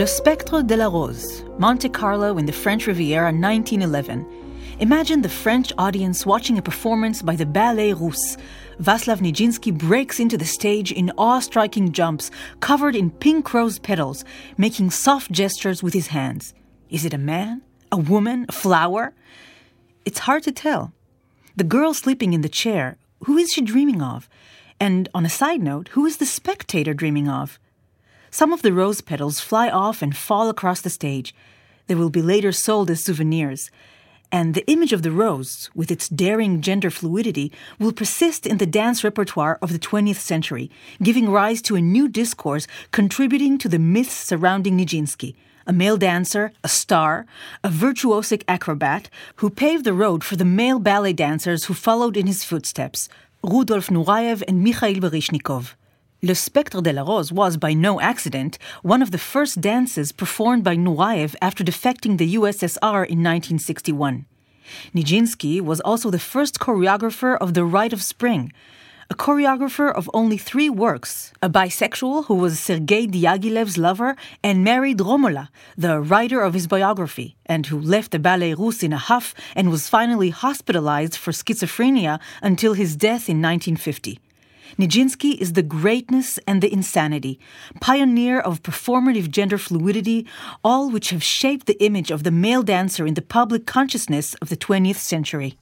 Le Spectre de la Rose, Monte Carlo in the French Riviera, 1911. Imagine the French audience watching a performance by the Ballet Russe. Vaslav Nijinsky breaks into the stage in awe striking jumps, covered in pink rose petals, making soft gestures with his hands. Is it a man? A woman? A flower? It's hard to tell. The girl sleeping in the chair, who is she dreaming of? And on a side note, who is the spectator dreaming of? Some of the rose petals fly off and fall across the stage. They will be later sold as souvenirs. And the image of the rose, with its daring gender fluidity, will persist in the dance repertoire of the 20th century, giving rise to a new discourse contributing to the myths surrounding Nijinsky a male dancer, a star, a virtuosic acrobat who paved the road for the male ballet dancers who followed in his footsteps, Rudolf Nureyev and Mikhail Baryshnikov. Le Spectre de la Rose was, by no accident, one of the first dances performed by Nureyev after defecting the USSR in 1961. Nijinsky was also the first choreographer of The Rite of Spring, a choreographer of only three works, a bisexual who was Sergei Diaghilev's lover and married Romola, the writer of his biography, and who left the Ballet Russe in a huff and was finally hospitalized for schizophrenia until his death in 1950. Nijinsky is the greatness and the insanity, pioneer of performative gender fluidity, all which have shaped the image of the male dancer in the public consciousness of the 20th century.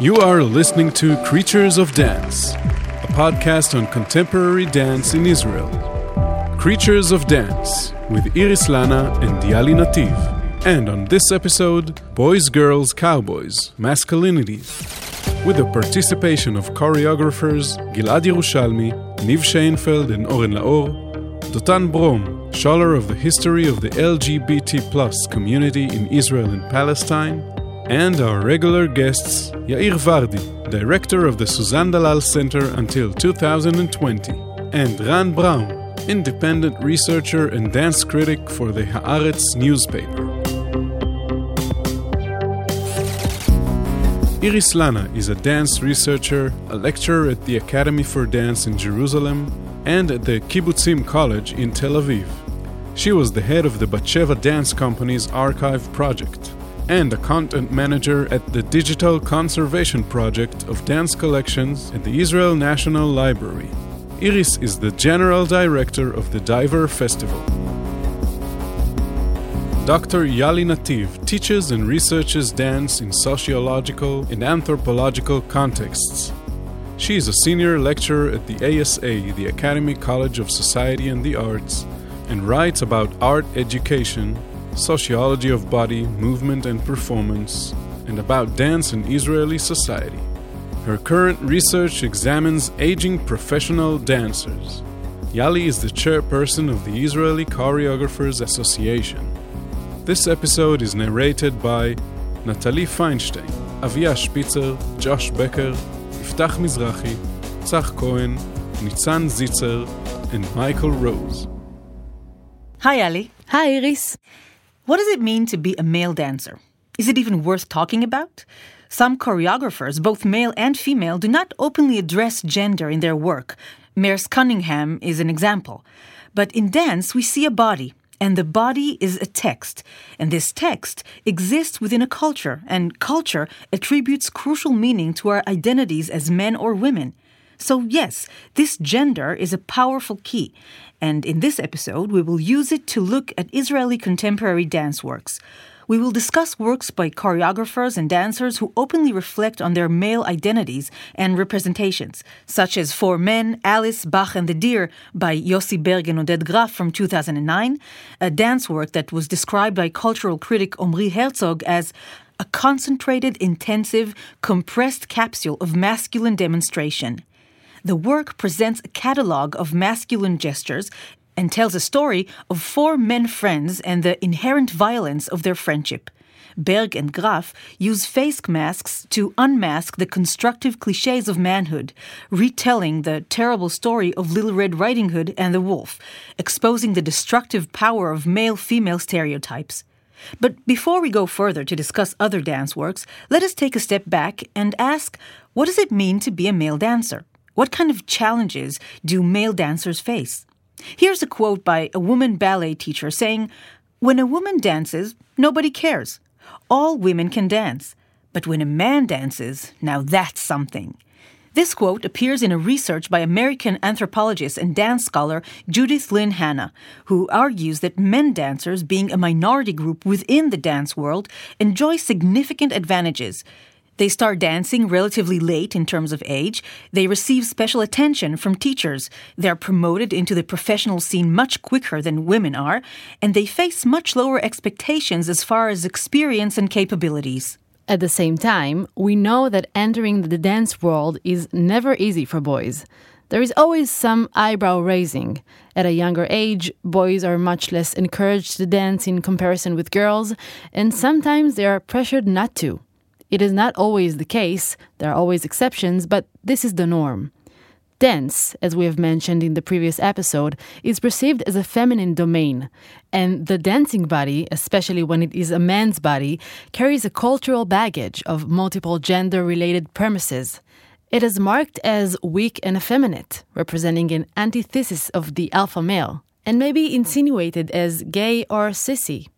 You are listening to Creatures of Dance, a podcast on contemporary dance in Israel. Creatures of Dance with Iris Lana and Yali Nativ. And on this episode, Boys, Girls, Cowboys, Masculinity. With the participation of choreographers Gilad Yerushalmy, Niv Sheinfeld, and Oren Laor, Dotan Brom, scholar of the history of the LGBT plus community in Israel and Palestine, and our regular guests, Yair Vardi, director of the Suzanne Dellal Center until 2020, and Ran Brown, independent researcher and dance critic for the Haaretz newspaper. Iris Lana is a dance researcher, a lecturer at the Academy for Dance in Jerusalem, and at the Kibbutzim College in Tel Aviv. She was the head of the Batsheva Dance Company's archive project and a content manager at the Digital Conservation Project of Dance Collections at the Israel National Library. Iris is the general director of the Diver Festival. Dr. Yali Nativ teaches and researches dance in sociological and anthropological contexts. She is a senior lecturer at the ASA, the Academy College of Society and the Arts, and writes about art education, sociology of body, movement, and performance, and about dance in Israeli society. Her current research examines aging professional dancers. Yali is the chairperson of the Israeli Choreographers Association. This episode is narrated by Natalie Feinstein, Avia Spitzer, Josh Becker, Iftach Mizrahi, Tzach Cohen, Nitzan Zitzer, and Michael Rose. Hi, Ali. Hi, Iris. What does it mean to be a male dancer? Is it even worth talking about? Some choreographers, both male and female, do not openly address gender in their work. Merce Cunningham is an example. But in dance, we see a body, and the body is a text. And this text exists within a culture, and culture attributes crucial meaning to our identities as men or women. So, yes, this gender is a powerful key. And in this episode, we will use it to look at Israeli contemporary dance works we will discuss works by choreographers and dancers who openly reflect on their male identities and representations, such as 4 Men, Alice, Bach and the Deer by Yossi Berg and Oded Graf from 2009, a dance work that was described by cultural critic Omri Herzog as a concentrated, intensive, compressed capsule of masculine demonstration. The work presents a catalog of masculine gestures and tells a story of four men friends and the inherent violence of their friendship. Berg and Graf use face masks to unmask the constructive cliches of manhood, retelling the terrible story of Little Red Riding Hood and the wolf, exposing the destructive power of male female stereotypes. But before we go further to discuss other dance works, let us take a step back and ask what does it mean to be a male dancer? What kind of challenges do male dancers face? Here's a quote by a woman ballet teacher saying, When a woman dances, nobody cares. All women can dance. But when a man dances, now that's something. This quote appears in a research by American anthropologist and dance scholar Judith Lynne Hanna, who argues that men dancers, being a minority group within the dance world, enjoy significant advantages. They start dancing relatively late in terms of age. They receive special attention from teachers. They're promoted into the professional scene much quicker than women are, and they face much lower expectations as far as experience and capabilities. At the same time, we know that entering the dance world is never easy for boys. There is always some eyebrow raising. At a younger age, boys are much less encouraged to dance in comparison with girls, and sometimes they are pressured not to. It is not always the case, there are always exceptions, but this is the norm. Dance, as we have mentioned in the previous episode, is perceived as a feminine domain, and the dancing body, especially when it is a man's body, carries a cultural baggage of multiple gender related premises. It is marked as weak and effeminate, representing an antithesis of the alpha male, and may be insinuated as gay or sissy.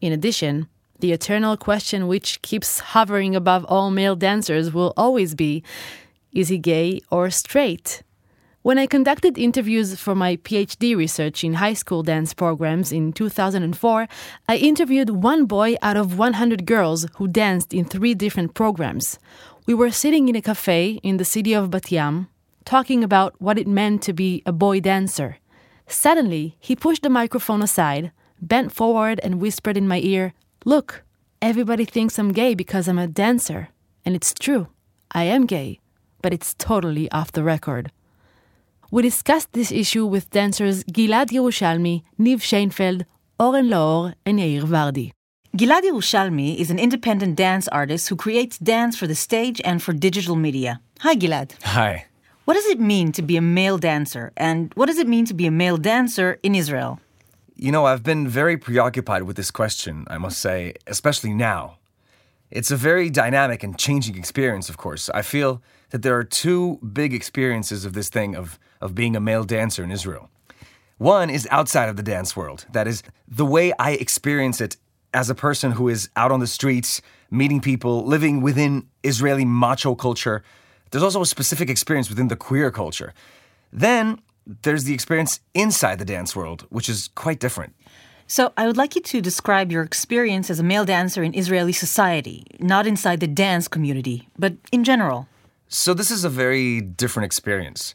In addition, the eternal question which keeps hovering above all male dancers will always be is he gay or straight? When I conducted interviews for my PhD research in high school dance programs in 2004, I interviewed one boy out of 100 girls who danced in three different programs. We were sitting in a cafe in the city of Bat Yam, talking about what it meant to be a boy dancer. Suddenly, he pushed the microphone aside, bent forward, and whispered in my ear, Look, everybody thinks I'm gay because I'm a dancer. And it's true, I am gay, but it's totally off the record. We discussed this issue with dancers Gilad Yerushalmy, Niv Sheinfeld, Oren Laor, and Yair Vardi. Gilad Yerushalmy is an independent dance artist who creates dance for the stage and for digital media. Hi, Gilad. Hi. What does it mean to be a male dancer, and what does it mean to be a male dancer in Israel? You know, I've been very preoccupied with this question, I must say, especially now. It's a very dynamic and changing experience, of course. I feel that there are two big experiences of this thing of, of being a male dancer in Israel. One is outside of the dance world. That is the way I experience it as a person who is out on the streets, meeting people, living within Israeli macho culture. There's also a specific experience within the queer culture. Then there's the experience inside the dance world, which is quite different. So, I would like you to describe your experience as a male dancer in Israeli society, not inside the dance community, but in general. So, this is a very different experience.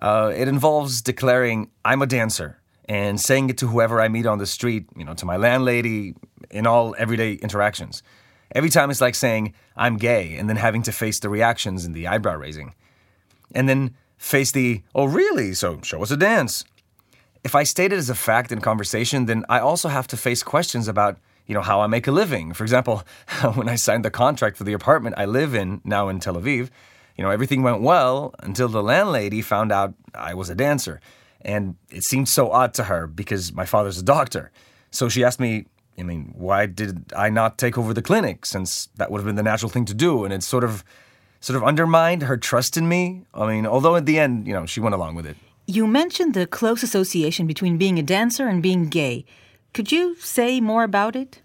Uh, it involves declaring, I'm a dancer, and saying it to whoever I meet on the street, you know, to my landlady, in all everyday interactions. Every time it's like saying, I'm gay, and then having to face the reactions and the eyebrow raising. And then face the, oh, really? So, show us a dance if I state it as a fact in conversation, then I also have to face questions about, you know, how I make a living. For example, when I signed the contract for the apartment I live in now in Tel Aviv, you know, everything went well until the landlady found out I was a dancer. And it seemed so odd to her because my father's a doctor. So she asked me, I mean, why did I not take over the clinic since that would have been the natural thing to do? And it sort of sort of undermined her trust in me. I mean, although at the end, you know, she went along with it. You mentioned the close association between being a dancer and being gay. Could you say more about it?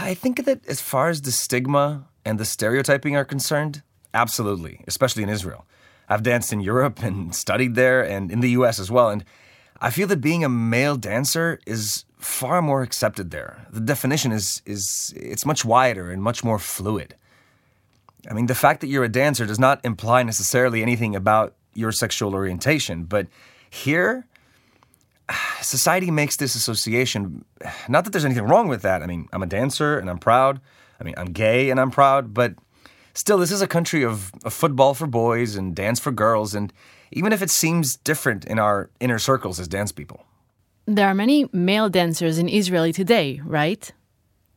I think that as far as the stigma and the stereotyping are concerned, absolutely, especially in Israel. I've danced in Europe and studied there and in the US as well. And I feel that being a male dancer is far more accepted there. The definition is, is it's much wider and much more fluid. I mean, the fact that you're a dancer does not imply necessarily anything about your sexual orientation. But here, society makes this association. Not that there's anything wrong with that. I mean, I'm a dancer and I'm proud. I mean, I'm gay and I'm proud, but still, this is a country of, of football for boys and dance for girls. And even if it seems different in our inner circles as dance people. There are many male dancers in Israel today, right?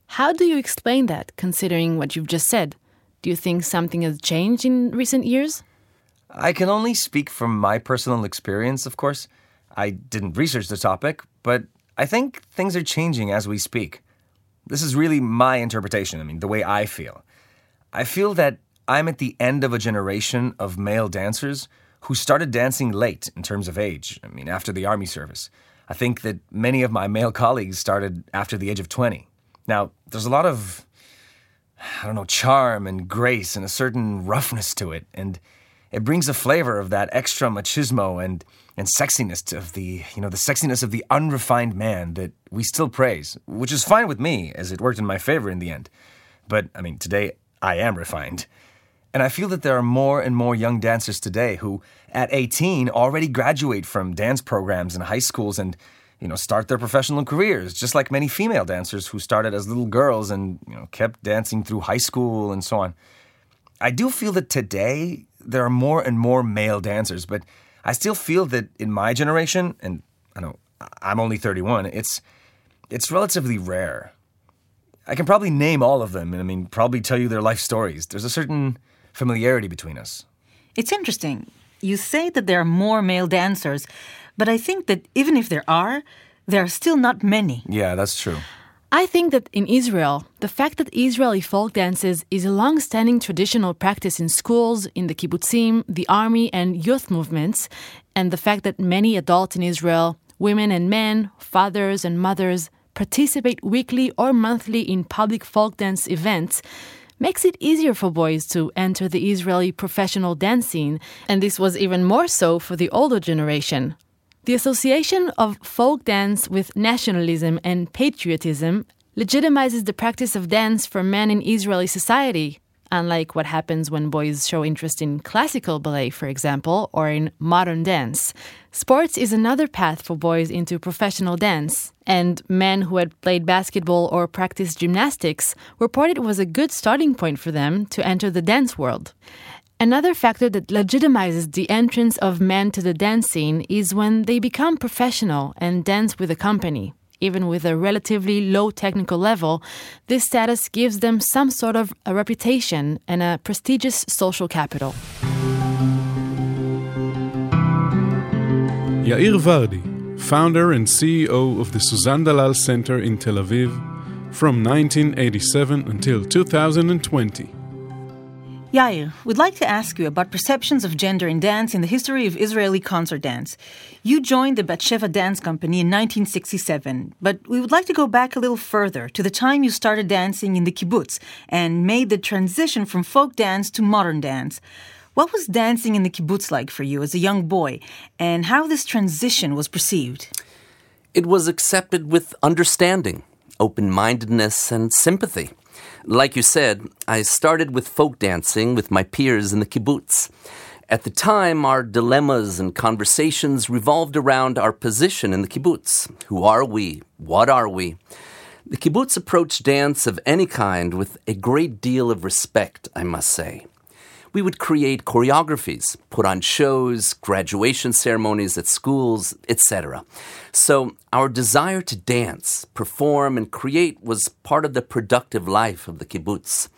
How do you explain that, considering what you've just said? Do you think something has changed in recent years? I can only speak from my personal experience, of course. I didn't research the topic, but I think things are changing as we speak. this is really my interpretation, I mean, the way I feel. I feel that I'm at the end of a generation of male dancers who started dancing late in terms of age, I mean, after the army service. I think that many of my male colleagues started after the age of 20. Now, there's a lot of, I don't know, charm and grace and a certain roughness to it, and it brings a flavor of that extra machismo and, and sexiness of the, you know, the sexiness of the unrefined man that we still praise, which is fine with me, as it worked in my favor in the end. But, I mean, today I am refined. And I feel that there are more and more young dancers today who, at 18, already graduate from dance programs in high schools and, you know, start their professional careers, just like many female dancers who started as little girls and, you know, kept dancing through high school and so on. I do feel that today there are more and more male dancers, but I still feel that in my generation, and I know I'm only 31, it's it's relatively rare. I can probably name all of them, and I mean, probably tell you their life stories. There's a certain familiarity between us. It's interesting. You say that there are more male dancers, but I think that even if there are, there are still not many. Yeah, that's true. I think that in Israel, the fact that Israeli folk dances is a long standing traditional practice in schools, in the kibbutzim, the army, and youth movements, and the fact that many adults in Israel, women and men, fathers and mothers, participate weekly or monthly in public folk dance events makes it easier for boys to enter the Israeli professional dance scene, and this was even more so for the older generation. The association of folk dance with nationalism and patriotism legitimizes the practice of dance for men in Israeli society, unlike what happens when boys show interest in classical ballet, for example, or in modern dance. Sports is another path for boys into professional dance, and men who had played basketball or practiced gymnastics reported it was a good starting point for them to enter the dance world. Another factor that legitimizes the entrance of men to the dance scene is when they become professional and dance with a company even with a relatively low technical level, this status gives them some sort of a reputation and a prestigious social capital. Yair Vardi, founder and CEO of the Suzanne Dellal Center in Tel Aviv from 1987 until 2020. Yair, we'd like to ask you about perceptions of gender in dance in the history of Israeli concert dance. You joined the Batsheva Dance Company in 1967, but we would like to go back a little further to the time you started dancing in the kibbutz and made the transition from folk dance to modern dance. What was dancing in the kibbutz like for you as a young boy, and how this transition was perceived? It was accepted with understanding, open mindedness, and sympathy. Like you said, I started with folk dancing with my peers in the kibbutz. At the time, our dilemmas and conversations revolved around our position in the kibbutz. Who are we? What are we? The kibbutz approached dance of any kind with a great deal of respect, I must say we would create choreographies, put on shows, graduation ceremonies at schools, etc. So our desire to dance, perform, and create was part of the productive life of the kibbutz.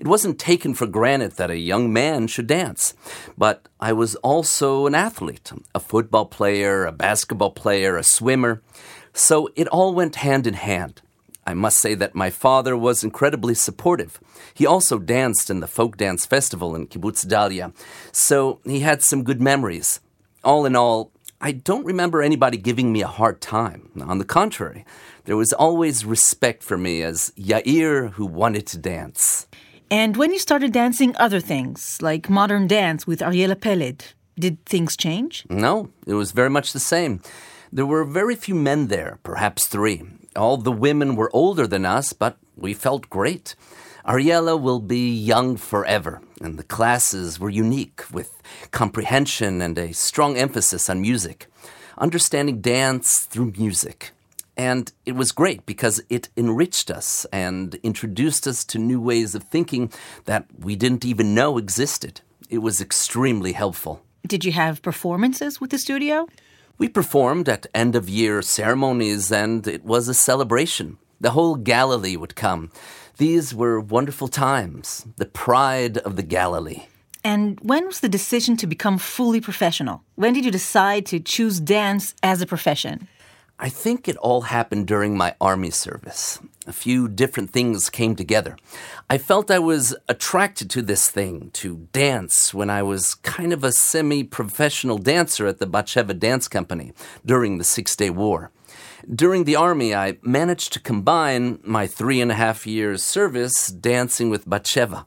It wasn't taken for granted that a young man should dance, but I was also an athlete, a football player, a basketball player, a swimmer. So it all went hand in hand. I must say that my father was incredibly supportive. He also danced in the folk dance festival in Kibbutz Dalia, so he had some good memories. All in all, I don't remember anybody giving me a hard time. On the contrary, there was always respect for me as Yair who wanted to dance. And when you started dancing other things, like modern dance with Ariela Peled, did things change? No, it was very much the same. There were very few men there, perhaps three. All the women were older than us, but we felt great. Ariella will be young forever, and the classes were unique with comprehension and a strong emphasis on music, understanding dance through music. And it was great because it enriched us and introduced us to new ways of thinking that we didn't even know existed. It was extremely helpful. Did you have performances with the studio? We performed at end of year ceremonies, and it was a celebration. The whole Galilee would come. These were wonderful times, the pride of the Galilee. And when was the decision to become fully professional? When did you decide to choose dance as a profession? I think it all happened during my army service. A few different things came together. I felt I was attracted to this thing, to dance, when I was kind of a semi professional dancer at the Batsheva Dance Company during the Six Day War. During the Army, I managed to combine my three and a half years service dancing with Batsheva.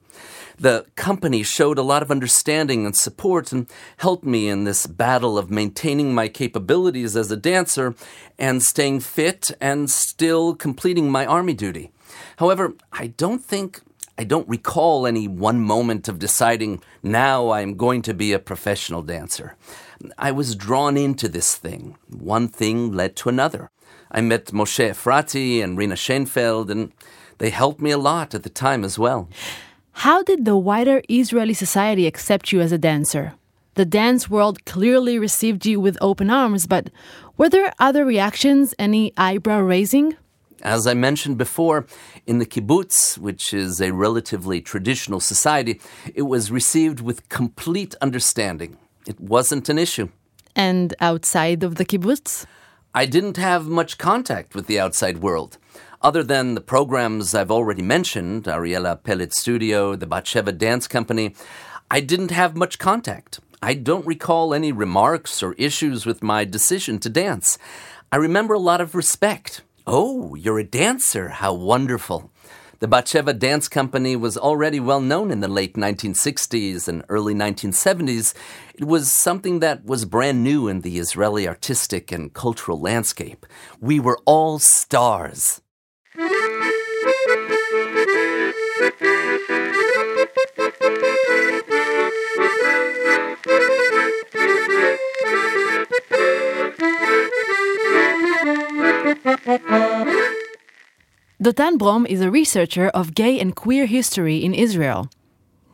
The company showed a lot of understanding and support and helped me in this battle of maintaining my capabilities as a dancer and staying fit and still completing my army duty. However, I don't think I don't recall any one moment of deciding now I'm going to be a professional dancer. I was drawn into this thing. One thing led to another. I met Moshe Efrati and Rina Schenfeld, and they helped me a lot at the time as well. How did the wider Israeli society accept you as a dancer? The dance world clearly received you with open arms, but were there other reactions, any eyebrow raising? As I mentioned before, in the kibbutz, which is a relatively traditional society, it was received with complete understanding. It wasn't an issue. And outside of the kibbutz? I didn't have much contact with the outside world. Other than the programs I've already mentioned, Ariella Peled Studio, the Batsheva Dance Company, I didn't have much contact. I don't recall any remarks or issues with my decision to dance. I remember a lot of respect. Oh, you're a dancer. How wonderful. The Batsheva Dance Company was already well known in the late 1960s and early 1970s. It was something that was brand new in the Israeli artistic and cultural landscape. We were all stars. Dotan Brom is a researcher of gay and queer history in Israel.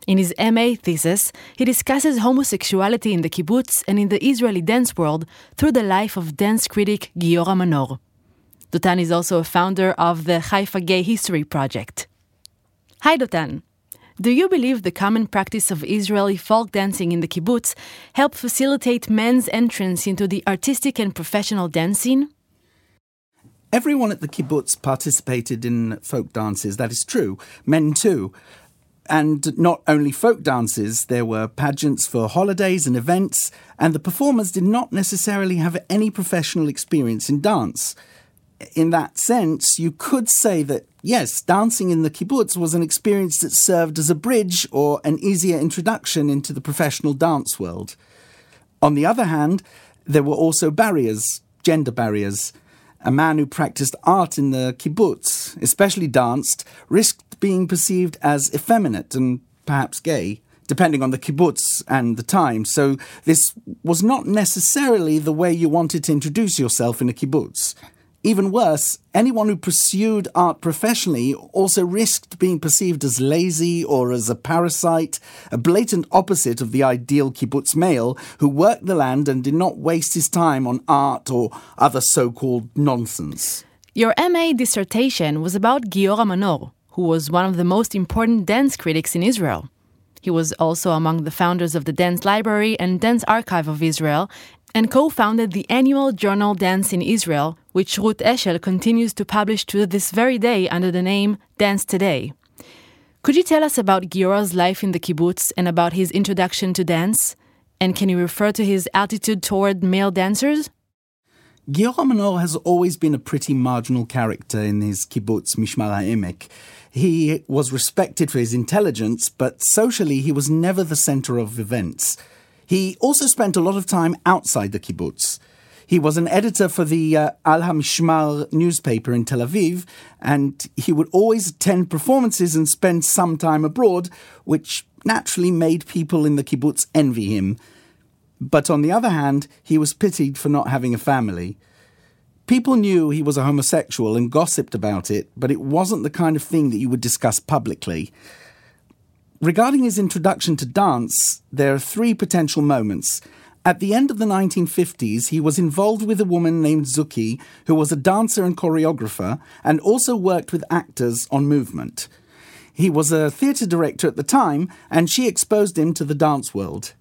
In his MA thesis, he discusses homosexuality in the kibbutz and in the Israeli dance world through the life of dance critic Giora Manor. Dotan is also a founder of the Haifa Gay History Project. Hi, Dotan. Do you believe the common practice of Israeli folk dancing in the kibbutz helped facilitate men's entrance into the artistic and professional dance scene? Everyone at the kibbutz participated in folk dances, that is true, men too. And not only folk dances, there were pageants for holidays and events, and the performers did not necessarily have any professional experience in dance in that sense, you could say that, yes, dancing in the kibbutz was an experience that served as a bridge or an easier introduction into the professional dance world. On the other hand, there were also barriers, gender barriers. A man who practiced art in the kibbutz, especially danced, risked being perceived as effeminate and perhaps gay depending on the kibbutz and the time. So this was not necessarily the way you wanted to introduce yourself in a kibbutz. Even worse, anyone who pursued art professionally also risked being perceived as lazy or as a parasite, a blatant opposite of the ideal kibbutz male who worked the land and did not waste his time on art or other so called nonsense. Your MA dissertation was about Giora Manor, who was one of the most important dance critics in Israel. He was also among the founders of the Dance Library and Dance Archive of Israel and co founded the annual journal Dance in Israel, which Ruth Eshel continues to publish to this very day under the name Dance Today. Could you tell us about Giora's life in the kibbutz and about his introduction to dance? And can you refer to his attitude toward male dancers? Giora Manor has always been a pretty marginal character in his kibbutz Mishmar HaEmek. He was respected for his intelligence, but socially he was never the center of events. He also spent a lot of time outside the kibbutz. He was an editor for the uh, Al Hamishmar newspaper in Tel Aviv, and he would always attend performances and spend some time abroad, which naturally made people in the kibbutz envy him. But on the other hand, he was pitied for not having a family. People knew he was a homosexual and gossiped about it, but it wasn't the kind of thing that you would discuss publicly. Regarding his introduction to dance, there are three potential moments. At the end of the 1950s, he was involved with a woman named Zuki, who was a dancer and choreographer, and also worked with actors on movement. He was a theatre director at the time, and she exposed him to the dance world.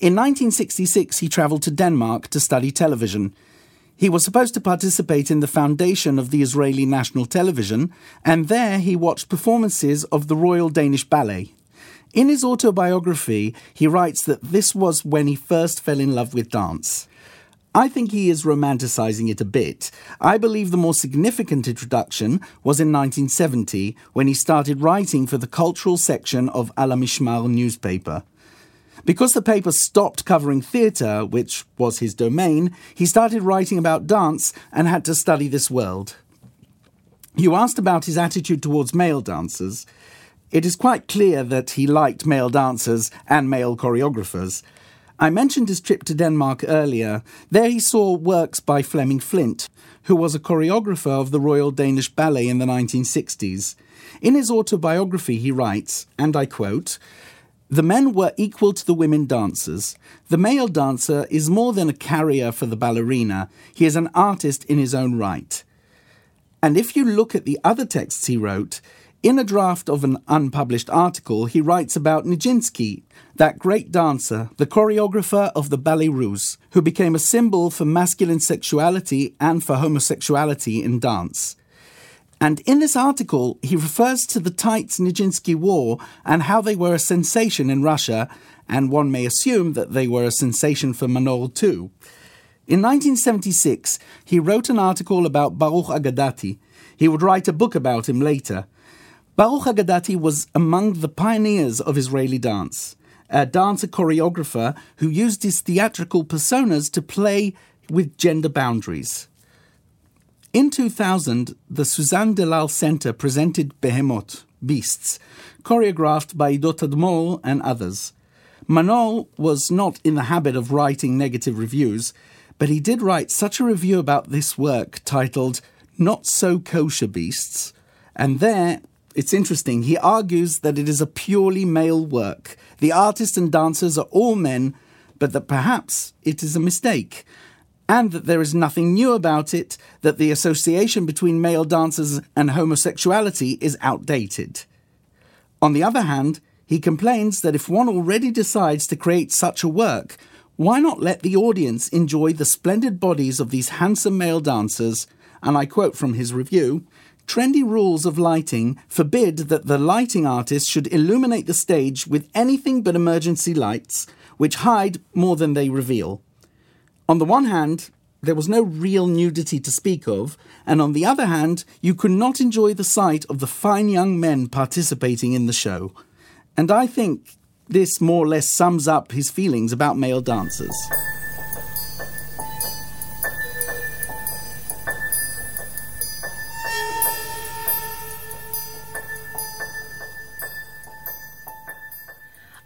In 1966, he travelled to Denmark to study television. He was supposed to participate in the foundation of the Israeli National Television, and there he watched performances of the Royal Danish Ballet. In his autobiography, he writes that this was when he first fell in love with dance. I think he is romanticizing it a bit. I believe the more significant introduction was in 1970 when he started writing for the cultural section of Al Mishmar newspaper. Because the paper stopped covering theatre, which was his domain, he started writing about dance and had to study this world. You asked about his attitude towards male dancers. It is quite clear that he liked male dancers and male choreographers. I mentioned his trip to Denmark earlier. There he saw works by Flemming Flindt, who was a choreographer of the Royal Danish Ballet in the 1960s. In his autobiography, he writes, and I quote, the men were equal to the women dancers. The male dancer is more than a carrier for the ballerina, he is an artist in his own right. And if you look at the other texts he wrote, in a draft of an unpublished article, he writes about Nijinsky, that great dancer, the choreographer of the Ballet Russe, who became a symbol for masculine sexuality and for homosexuality in dance. And in this article, he refers to the tights Nijinsky wore and how they were a sensation in Russia, and one may assume that they were a sensation for Manor too. In 1976, he wrote an article about Baruch Agadati. He would write a book about him later. Baruch Agadati was among the pioneers of Israeli dance, a dancer choreographer who used his theatrical personas to play with gender boundaries. In 2000, the Suzanne Dellal Center presented Behemoth, Beasts, choreographed by Ido Tadmor and others. Manor was not in the habit of writing negative reviews, but he did write such a review about this work titled Not So Kosher Beasts, and there it's interesting. He argues that it is a purely male work. The artists and dancers are all men, but that perhaps it is a mistake and that there is nothing new about it, that the association between male dancers and homosexuality is outdated. On the other hand, he complains that if one already decides to create such a work, why not let the audience enjoy the splendid bodies of these handsome male dancers? And I quote from his review Trendy rules of lighting forbid that the lighting artist should illuminate the stage with anything but emergency lights, which hide more than they reveal. On the one hand, there was no real nudity to speak of, and on the other hand, you could not enjoy the sight of the fine young men participating in the show. And I think this more or less sums up his feelings about male dancers.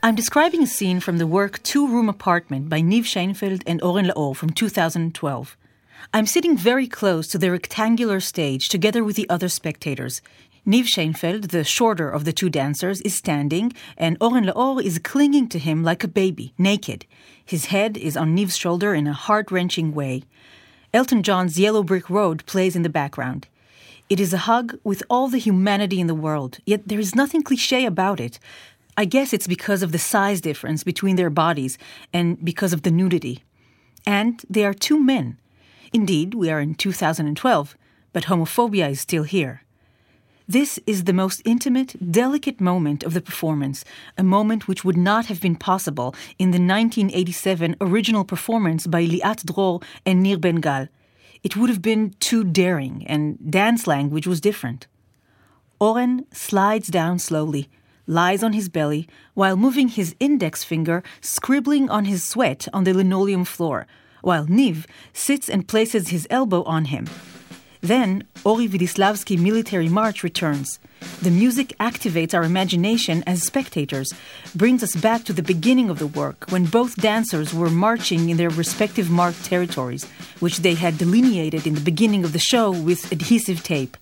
I'm describing a scene from the work Two Room Apartment by Niv Sheinfeld and Oren Laor from 2012. I'm sitting very close to the rectangular stage together with the other spectators. Niv Sheinfeld, the shorter of the two dancers, is standing, and Oren Laor is clinging to him like a baby, naked. His head is on Niv's shoulder in a heart wrenching way. Elton John's Yellow Brick Road plays in the background. It is a hug with all the humanity in the world, yet there is nothing cliche about it. I guess it's because of the size difference between their bodies and because of the nudity. And they are two men. Indeed, we are in 2012, but homophobia is still here. This is the most intimate, delicate moment of the performance, a moment which would not have been possible in the 1987 original performance by Liat Dror and Nir Ben-Gal. It would have been too daring, and dance language was different. Oren slides down slowly, lies on his belly while moving his index finger scribbling on his sweat on the linoleum floor, while Niv sits and places his elbow on him. Then, Ori Vidislavsky Military March returns. The music activates our imagination as spectators, brings us back to the beginning of the work when both dancers were marching in their respective marked territories, which they had delineated in the beginning of the show with adhesive tape.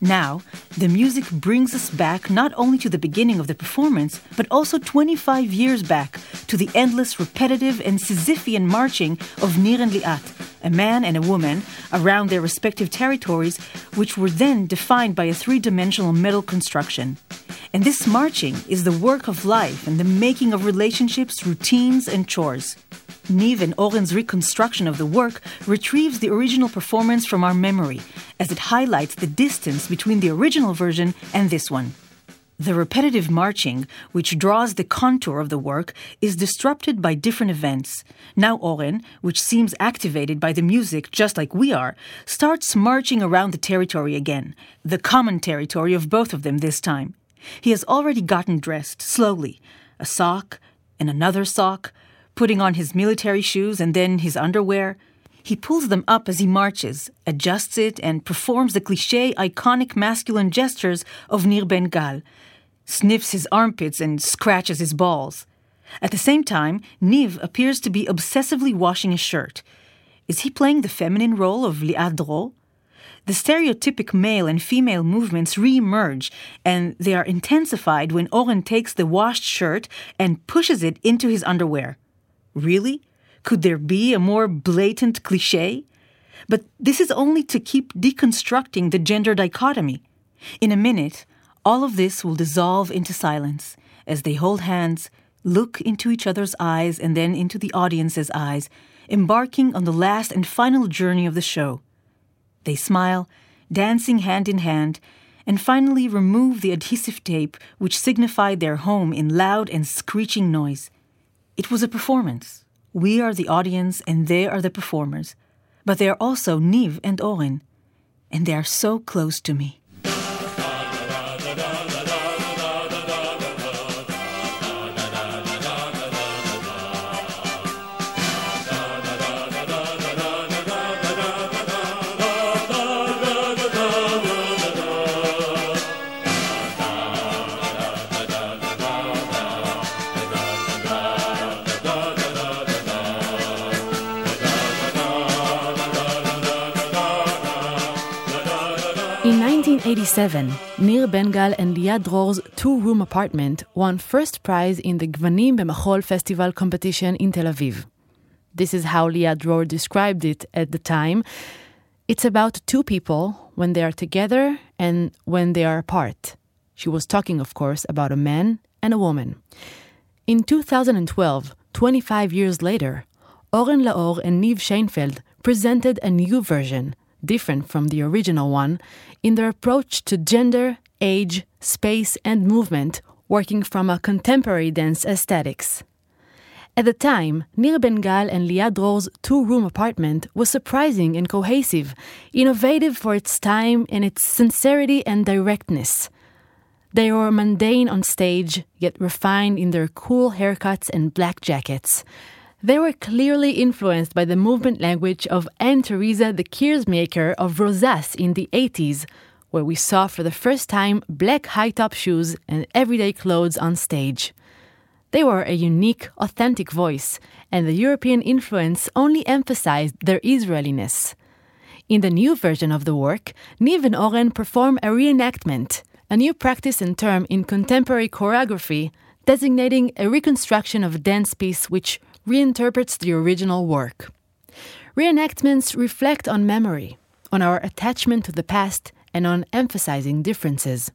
Now, the music brings us back not only to the beginning of the performance, but also 25 years back to the endless, repetitive, and Sisyphean marching of Nir and Liat, a man and a woman, around their respective territories, which were then defined by a three dimensional metal construction. And this marching is the work of life and the making of relationships, routines, and chores. Niv and Oren's reconstruction of the work retrieves the original performance from our memory, as it highlights the distance between the original version and this one. The repetitive marching, which draws the contour of the work, is disrupted by different events. Now Oren, which seems activated by the music just like we are, starts marching around the territory again, the common territory of both of them this time. He has already gotten dressed, slowly. A sock, and another sock, putting on his military shoes and then his underwear. He pulls them up as he marches, adjusts it, and performs the cliche, iconic masculine gestures of Nir Ben Gal, sniffs his armpits and scratches his balls. At the same time, Niv appears to be obsessively washing his shirt. Is he playing the feminine role of Liat Dror? The stereotypic male and female movements re-emerge, and they are intensified when Oren takes the washed shirt and pushes it into his underwear. Really? Could there be a more blatant cliche? But this is only to keep deconstructing the gender dichotomy. In a minute, all of this will dissolve into silence as they hold hands, look into each other's eyes, and then into the audience's eyes, embarking on the last and final journey of the show. They smile, dancing hand in hand, and finally remove the adhesive tape which signified their home in loud and screeching noise. It was a performance. We are the audience and they are the performers. But they are also Niv and Oren. And they are so close to me. 1987, Nir Ben-Gal and Liat Dror's two-room apartment won first prize in the Gvanim B'Machol Festival competition in Tel Aviv. This is how Liat Dror described it at the time. It's about two people when they are together and when they are apart. She was talking, of course, about a man and a woman. In 2012, 25 years later, Oren Laor and Niv Sheinfeld presented a new version, different from the original one, in their approach to gender, age, space, and movement, working from a contemporary dance aesthetics. At the time, Nir Ben-Gal and Liat Dror's two room apartment was surprising and cohesive, innovative for its time and its sincerity and directness. They were mundane on stage, yet refined in their cool haircuts and black jackets. They were clearly influenced by the movement language of Anne Teresa, De Keersmaeker of Rosas in the 80s, where we saw for the first time black high top shoes and everyday clothes on stage. They were a unique, authentic voice, and the European influence only emphasized their Israeliness. In the new version of the work, Niv and Oren perform a reenactment, a new practice and term in contemporary choreography, designating a reconstruction of a dance piece which reinterprets the original work. Reenactments reflect on memory, on our attachment to the past, and on emphasizing differences.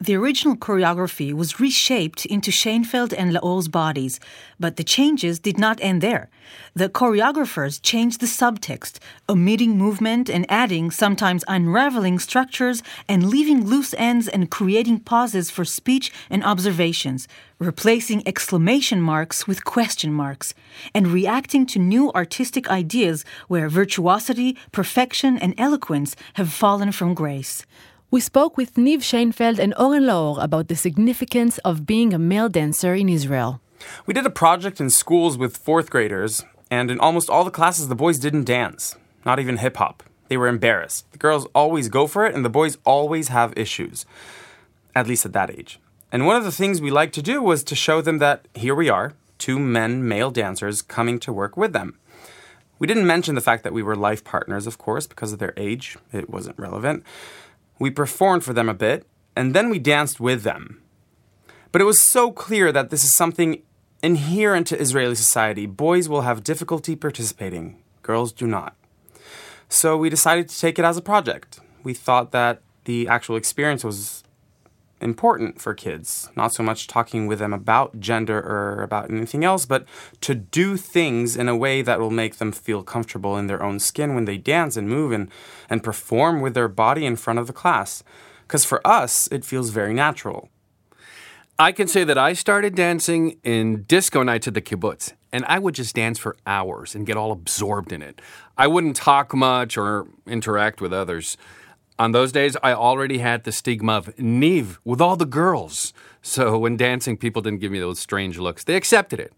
The original choreography was reshaped into Sheinfeld and Laor's bodies, but the changes did not end there. The choreographers changed the subtext, omitting movement and adding, sometimes unraveling structures and leaving loose ends and creating pauses for speech and observations, replacing exclamation marks with question marks, and reacting to new artistic ideas where virtuosity, perfection, and eloquence have fallen from grace. We spoke with Niv Sheinfeld and Oren Laor about the significance of being a male dancer in Israel. We did a project in schools with fourth graders, and in almost all the classes, the boys didn't dance, not even hip hop. They were embarrassed. The girls always go for it, and the boys always have issues, at least at that age. And one of the things we liked to do was to show them that here we are, two men, male dancers, coming to work with them. We didn't mention the fact that we were life partners, of course, because of their age. It wasn't relevant. We performed for them a bit, and then we danced with them. But it was so clear that this is something inherent to Israeli society. Boys will have difficulty participating, girls do not. So we decided to take it as a project. We thought that the actual experience was important for kids. Not so much talking with them about gender or about anything else, but to do things in a way that will make them feel comfortable in their own skin when they dance and move and, and perform with their body in front of the class. Because for us, it feels very natural. I can say that I started dancing in disco nights at the kibbutz, and I would just dance for hours and get all absorbed in it. I wouldn't talk much or interact with others. On those days, I already had the stigma of Neve with all the girls. So when dancing, people didn't give me those strange looks. They accepted it.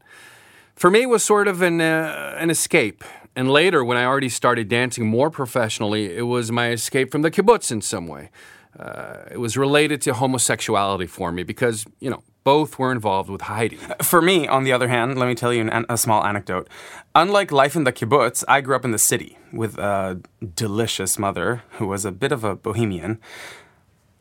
For me, it was sort of an, uh, an escape. And later, when I already started dancing more professionally, it was my escape from the kibbutz in some way. Uh, it was related to homosexuality for me because, you know, both were involved with Heidi. For me, on the other hand, let me tell you an, a small anecdote. Unlike life in the kibbutz, I grew up in the city with a delicious mother who was a bit of a bohemian.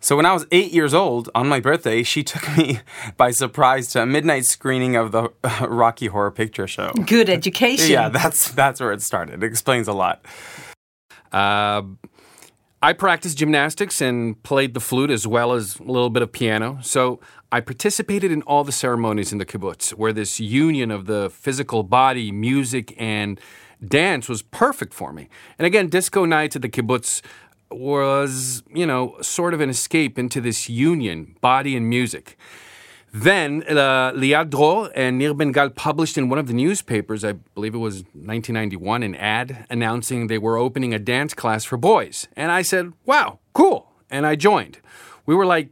So when I was eight years old, on my birthday, she took me by surprise to a midnight screening of the Rocky Horror Picture Show. Good education. Yeah, that's that's where it started. It explains a lot. Uh, I practiced gymnastics and played the flute as well as a little bit of piano. So I participated in all the ceremonies in the kibbutz, where this union of the physical body, music, and dance was perfect for me. And again, disco nights at the kibbutz was, you know, sort of an escape into this union, body and music. Then uh, Liat and Nir Ben-Gal published in one of the newspapers, I believe it was 1991, an ad announcing they were opening a dance class for boys. And I said, wow, cool. And I joined. We were like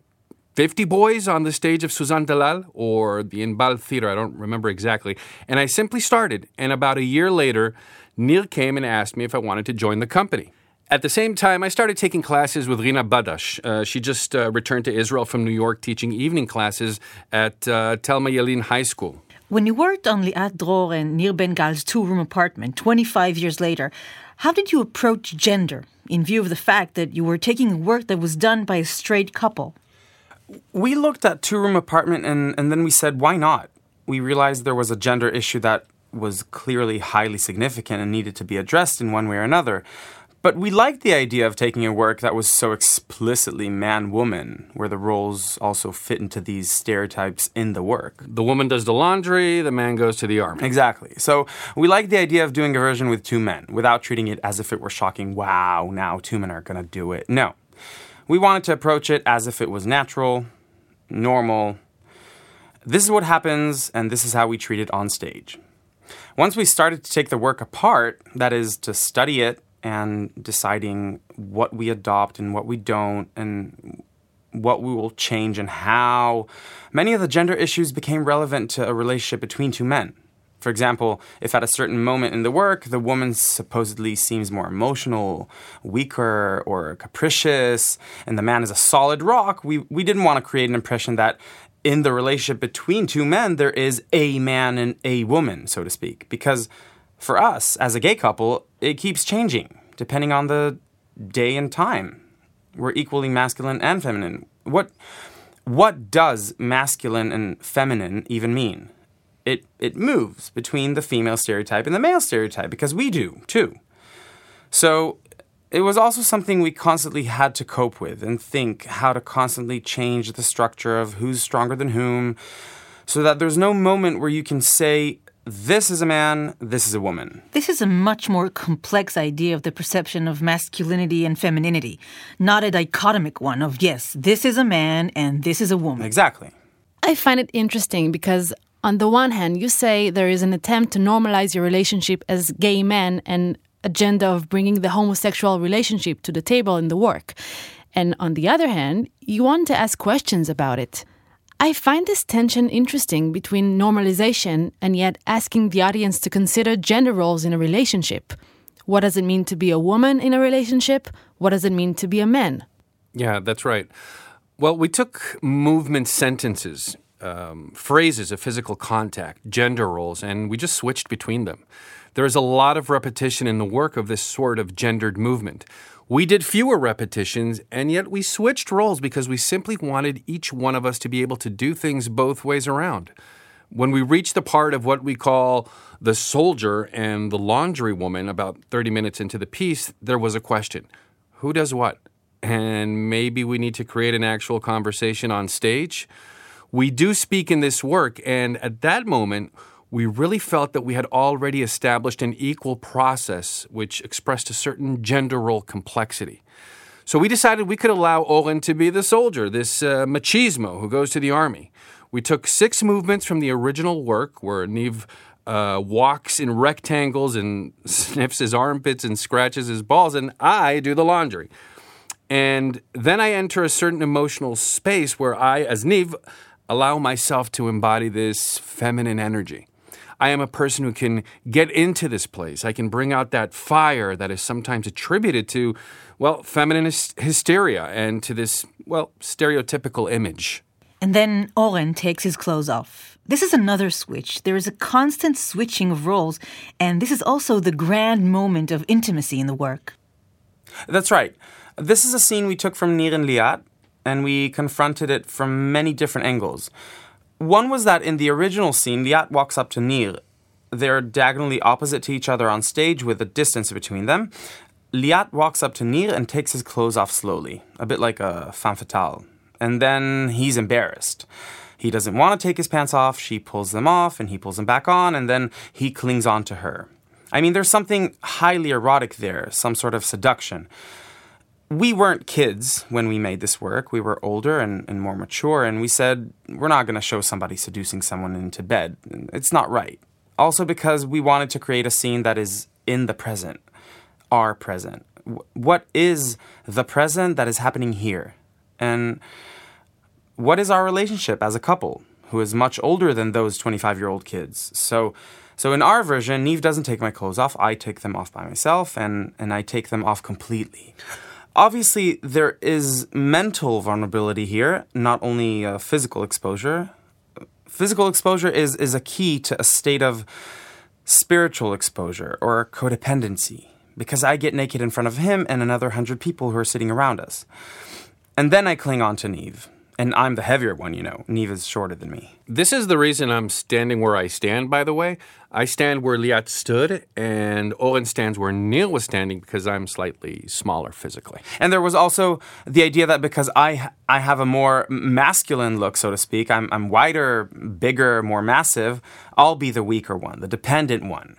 50 boys on the stage of Suzanne Dellal or the Inbal Theater, I don't remember exactly. And I simply started. And about a year later, Nir came and asked me if I wanted to join the company. At the same time, I started taking classes with Rina Badash. Uh, she just uh, returned to Israel from New York teaching evening classes at uh, Thelma Yellin High School. When you worked on Liat Dror and Nir Ben-Gal's two room apartment 25 years later, how did you approach gender in view of the fact that you were taking work that was done by a straight couple? We looked at two room apartment and, and then we said, why not? We realized there was a gender issue that was clearly highly significant and needed to be addressed in one way or another. But we liked the idea of taking a work that was so explicitly man woman, where the roles also fit into these stereotypes in the work. The woman does the laundry, the man goes to the army. Exactly. So we liked the idea of doing a version with two men without treating it as if it were shocking, wow, now two men are going to do it. No. We wanted to approach it as if it was natural, normal. This is what happens, and this is how we treat it on stage. Once we started to take the work apart, that is, to study it and deciding what we adopt and what we don't, and what we will change and how, many of the gender issues became relevant to a relationship between two men. For example, if at a certain moment in the work the woman supposedly seems more emotional, weaker, or capricious, and the man is a solid rock, we, we didn't want to create an impression that in the relationship between two men there is a man and a woman, so to speak. Because for us, as a gay couple, it keeps changing depending on the day and time. We're equally masculine and feminine. What, what does masculine and feminine even mean? It it moves between the female stereotype and the male stereotype because we do too. So it was also something we constantly had to cope with and think how to constantly change the structure of who's stronger than whom so that there's no moment where you can say this is a man, this is a woman. This is a much more complex idea of the perception of masculinity and femininity, not a dichotomic one of yes, this is a man and this is a woman. Exactly. I find it interesting because on the one hand, you say there is an attempt to normalize your relationship as gay men and agenda of bringing the homosexual relationship to the table in the work. And on the other hand, you want to ask questions about it. I find this tension interesting between normalization and yet asking the audience to consider gender roles in a relationship. What does it mean to be a woman in a relationship? What does it mean to be a man? Yeah, that's right. Well, we took movement sentences um, phrases of physical contact, gender roles, and we just switched between them. There is a lot of repetition in the work of this sort of gendered movement. We did fewer repetitions, and yet we switched roles because we simply wanted each one of us to be able to do things both ways around. When we reached the part of what we call the soldier and the laundry woman, about 30 minutes into the piece, there was a question Who does what? and maybe we need to create an actual conversation on stage. We do speak in this work, and at that moment, we really felt that we had already established an equal process which expressed a certain gender role complexity. So we decided we could allow Oren to be the soldier, this uh, machismo who goes to the army. We took six movements from the original work where Niv uh, walks in rectangles and sniffs his armpits and scratches his balls, and I do the laundry. And then I enter a certain emotional space where I, as Niv, allow myself to embody this feminine energy. I am a person who can get into this place. I can bring out that fire that is sometimes attributed to, well, feminine hysteria and to this, well, stereotypical image. And then Oren takes his clothes off. This is another switch. There is a constant switching of roles, and this is also the grand moment of intimacy in the work. That's right. This is a scene we took from Nir and Liat, and we confronted it from many different angles. One was that in the original scene, Liat walks up to Nir. They're diagonally opposite to each other on stage with a distance between them. Liat walks up to Nir and takes his clothes off slowly, a bit like a femme fatale. And then he's embarrassed. He doesn't want to take his pants off, she pulls them off, and he pulls them back on, and then he clings on to her. I mean, there's something highly erotic there, some sort of seduction we weren't kids when we made this work. We were older and, and more mature, and we said, we're not going to show somebody seducing someone into bed. It's not right. Also, because we wanted to create a scene that is in the present, our present. What is the present that is happening here? And what is our relationship as a couple who is much older than those 25 year old kids? So, so in our version, Niv doesn't take my clothes off. I take them off by myself, and, and I take them off completely. Obviously, there is mental vulnerability here, not only uh, physical exposure. Physical exposure is, is a key to a state of spiritual exposure or codependency, because I get naked in front of him and another hundred people who are sitting around us. And then I cling on to Niv. And I'm the heavier one, you know. Niv is shorter than me. This is the reason I'm standing where I stand, by the way. I stand where Liat stood, and Oren stands where Nir was standing because I'm slightly smaller physically. And there was also the idea that because I I have a more masculine look, so to speak, I'm, I'm wider, bigger, more massive, I'll be the weaker one, the dependent one.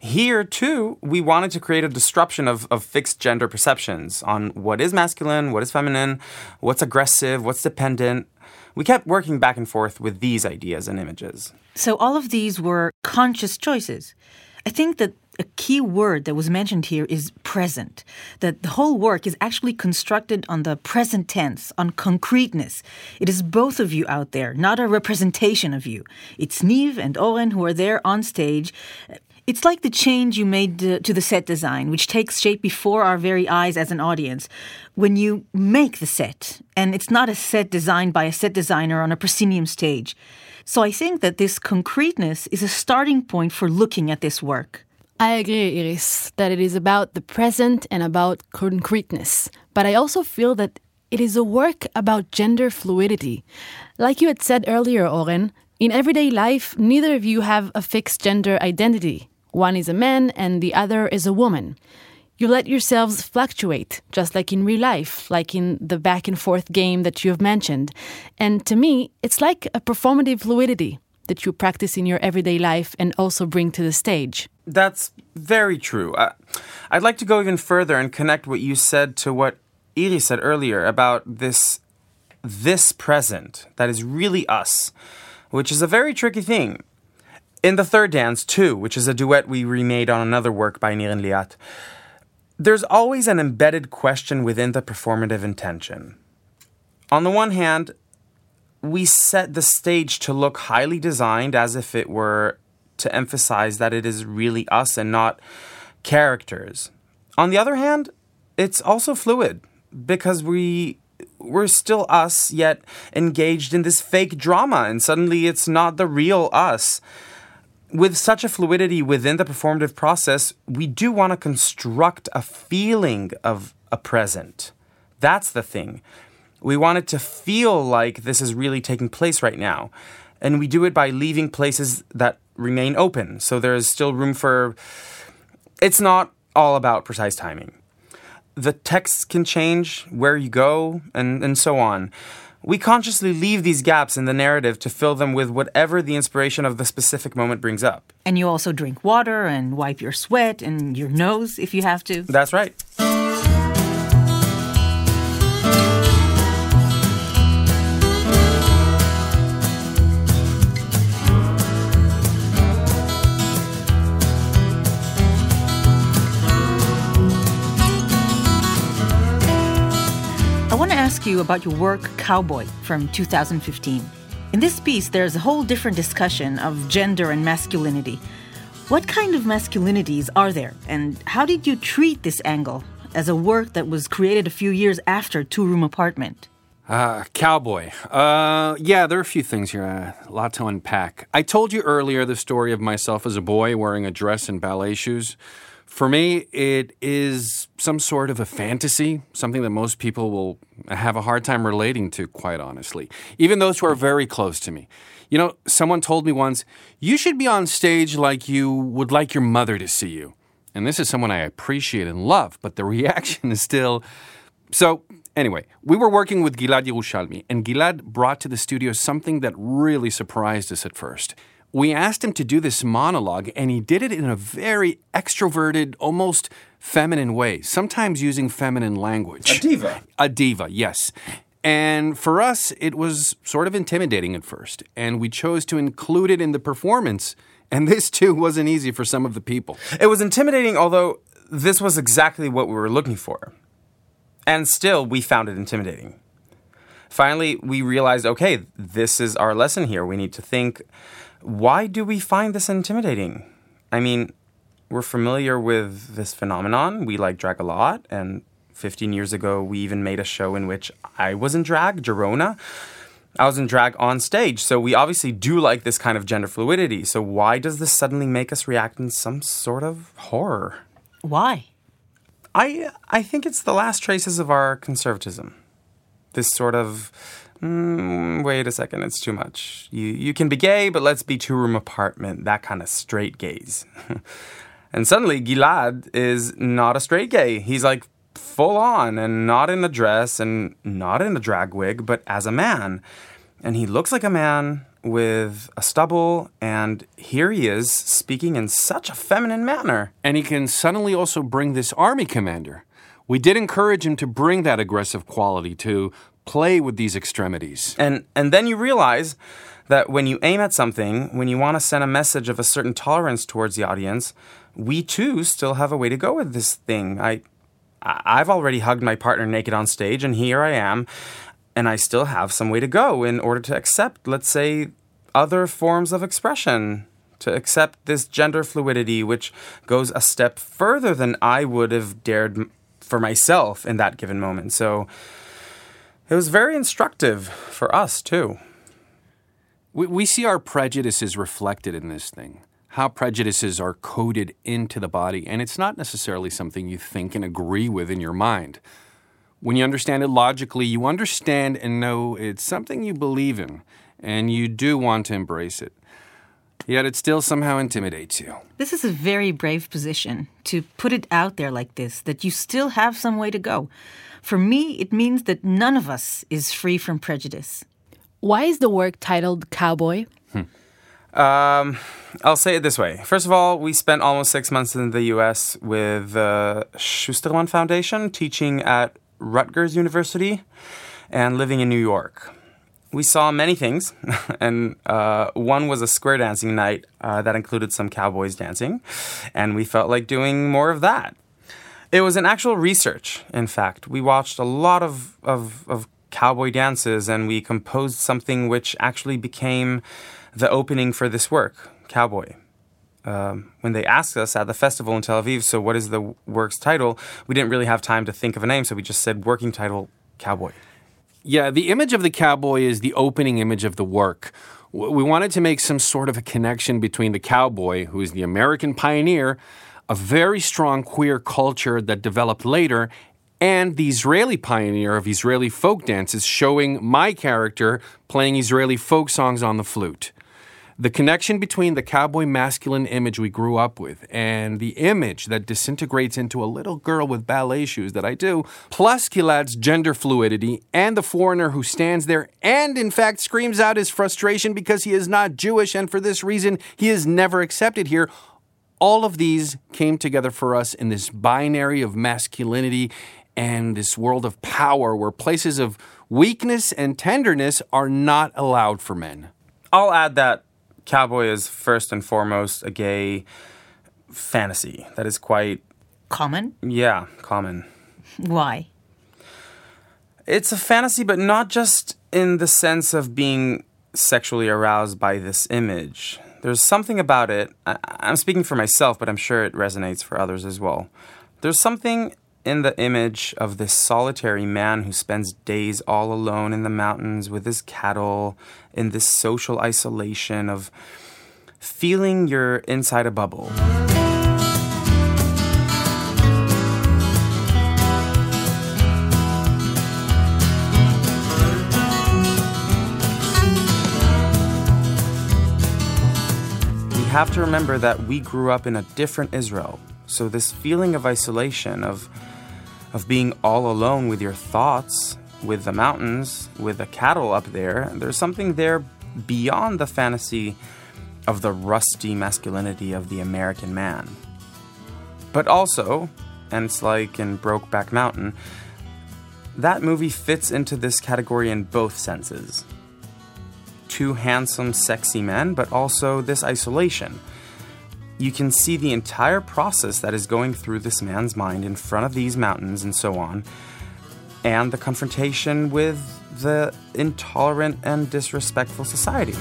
Here, too, we wanted to create a disruption of, of fixed gender perceptions on what is masculine, what is feminine, what's aggressive, what's dependent. We kept working back and forth with these ideas and images. So, all of these were conscious choices. I think that a key word that was mentioned here is present. That the whole work is actually constructed on the present tense, on concreteness. It is both of you out there, not a representation of you. It's Niv and Oren who are there on stage. It's like the change you made to the set design, which takes shape before our very eyes as an audience. When you make the set, and it's not a set designed by a set designer on a proscenium stage. So I think that this concreteness is a starting point for looking at this work. I agree, Iris, that it is about the present and about concreteness. But I also feel that it is a work about gender fluidity. Like you had said earlier, Oren, in everyday life, neither of you have a fixed gender identity. One is a man and the other is a woman. You let yourselves fluctuate, just like in real life, like in the back and forth game that you have mentioned. And to me, it's like a performative fluidity that you practice in your everyday life and also bring to the stage. That's very true. Uh, I'd like to go even further and connect what you said to what Iri said earlier about this this present that is really us, which is a very tricky thing. In the third dance, too, which is a duet we remade on another work by Nir and Liat, there's always an embedded question within the performative intention. On the one hand, we set the stage to look highly designed as if it were to emphasize that it is really us and not characters. On the other hand, it's also fluid because we we're still us yet engaged in this fake drama and suddenly it's not the real us with such a fluidity within the performative process, we do want to construct a feeling of a present. That's the thing. We want it to feel like this is really taking place right now. And we do it by leaving places that remain open. So there is still room for. It's not all about precise timing. the texts can change, where you go, and, and so on. We consciously leave these gaps in the narrative to fill them with whatever the inspiration of the specific moment brings up. And you also drink water and wipe your sweat and your nose if you have to. That's right. Ask you about your work Cowboy from 2015. In this piece, there's a whole different discussion of gender and masculinity. What kind of masculinities are there, and how did you treat this angle as a work that was created a few years after Two Room Apartment? Uh, cowboy. Uh, yeah, there are a few things here. Uh, a lot to unpack. I told you earlier the story of myself as a boy wearing a dress and ballet shoes. For me, it is some sort of a fantasy, something that most people will have a hard time relating to, quite honestly, even those who are very close to me. You know, someone told me once, you should be on stage like you would like your mother to see you. And this is someone I appreciate and love, but the reaction is still. So, anyway, we were working with Gilad Yerushalmy, and Gilad brought to the studio something that really surprised us at first we asked him to do this monologue, and he did it in a very extroverted, almost feminine way, sometimes using feminine language. A diva. A diva, yes. And for us, it was sort of intimidating at first, and we chose to include it in the performance. And this too wasn't easy for some of the people. It was intimidating, although this was exactly what we were looking for. And still, we found it intimidating. Finally, we realized okay, this is our lesson here. We need to think why do we find this intimidating? I mean, we're familiar with this phenomenon. We like drag a lot, and 15 years ago, we even made a show in which I was in drag, Gerona. I was in drag on stage, so we obviously do like this kind of gender fluidity. So, why does this suddenly make us react in some sort of horror? Why? I, I think it's the last traces of our conservatism. This sort of mm, wait a second, it's too much. You, you can be gay, but let's be two room apartment, that kind of straight gaze. and suddenly, Gilad is not a straight gay. He's like full on and not in a dress and not in a drag wig, but as a man. And he looks like a man with a stubble, and here he is speaking in such a feminine manner. And he can suddenly also bring this army commander. We did encourage him to bring that aggressive quality to play with these extremities. And and then you realize that when you aim at something, when you want to send a message of a certain tolerance towards the audience, we too still have a way to go with this thing. I I've already hugged my partner naked on stage and here I am and I still have some way to go in order to accept, let's say, other forms of expression to accept this gender fluidity, which goes a step further than I would have dared for myself in that given moment. So it was very instructive for us, too. We, we see our prejudices reflected in this thing, how prejudices are coded into the body, and it's not necessarily something you think and agree with in your mind. When you understand it logically, you understand and know it's something you believe in, and you do want to embrace it. Yet it still somehow intimidates you. This is a very brave position to put it out there like this that you still have some way to go. For me, it means that none of us is free from prejudice. Why is the work titled Cowboy? Hmm. Um, I'll say it this way. First of all, we spent almost six months in the U.S. with the Schusterman Foundation, teaching at Rutgers University, and living in New York. We saw many things, and uh, one was a square dancing night uh, that included some cowboys dancing, and we felt like doing more of that. It was an actual research, in fact. We watched a lot of, of, of cowboy dances and we composed something which actually became the opening for this work, Cowboy. Um, when they asked us at the festival in Tel Aviv, so what is the work's title? We didn't really have time to think of a name, so we just said working title Cowboy. Yeah, the image of the cowboy is the opening image of the work. We wanted to make some sort of a connection between the cowboy, who is the American pioneer, a very strong queer culture that developed later, and the Israeli pioneer of Israeli folk dances, showing my character playing Israeli folk songs on the flute. The connection between the cowboy masculine image we grew up with and the image that disintegrates into a little girl with ballet shoes that I do, plus Gilad's gender fluidity and the foreigner who stands there and, in fact, screams out his frustration because he is not Jewish and for this reason he is never accepted here. All of these came together for us in this binary of masculinity and this world of power where places of weakness and tenderness are not allowed for men. I'll add that Cowboy is first and foremost a gay fantasy that is quite, Common? yeah, common. Why? It's a fantasy, but not just in the sense of being sexually aroused by this image. There's something about it. I, I'm speaking for myself, but I'm sure it resonates for others as well. There's something in the image of this solitary man who spends days all alone in the mountains with his cattle, in this social isolation of feeling you're inside a bubble. Have to remember that we grew up in a different Israel. So this feeling of isolation, of of being all alone with your thoughts, with the mountains, with the cattle up there, there's something there beyond the fantasy of the rusty masculinity of the American man. But also, and it's like in Brokeback Mountain, that movie fits into this category in both senses. Two handsome, sexy men, but also this isolation. You can see the entire process that is going through this man's mind in front of these mountains and so on, and the confrontation with the intolerant and disrespectful society.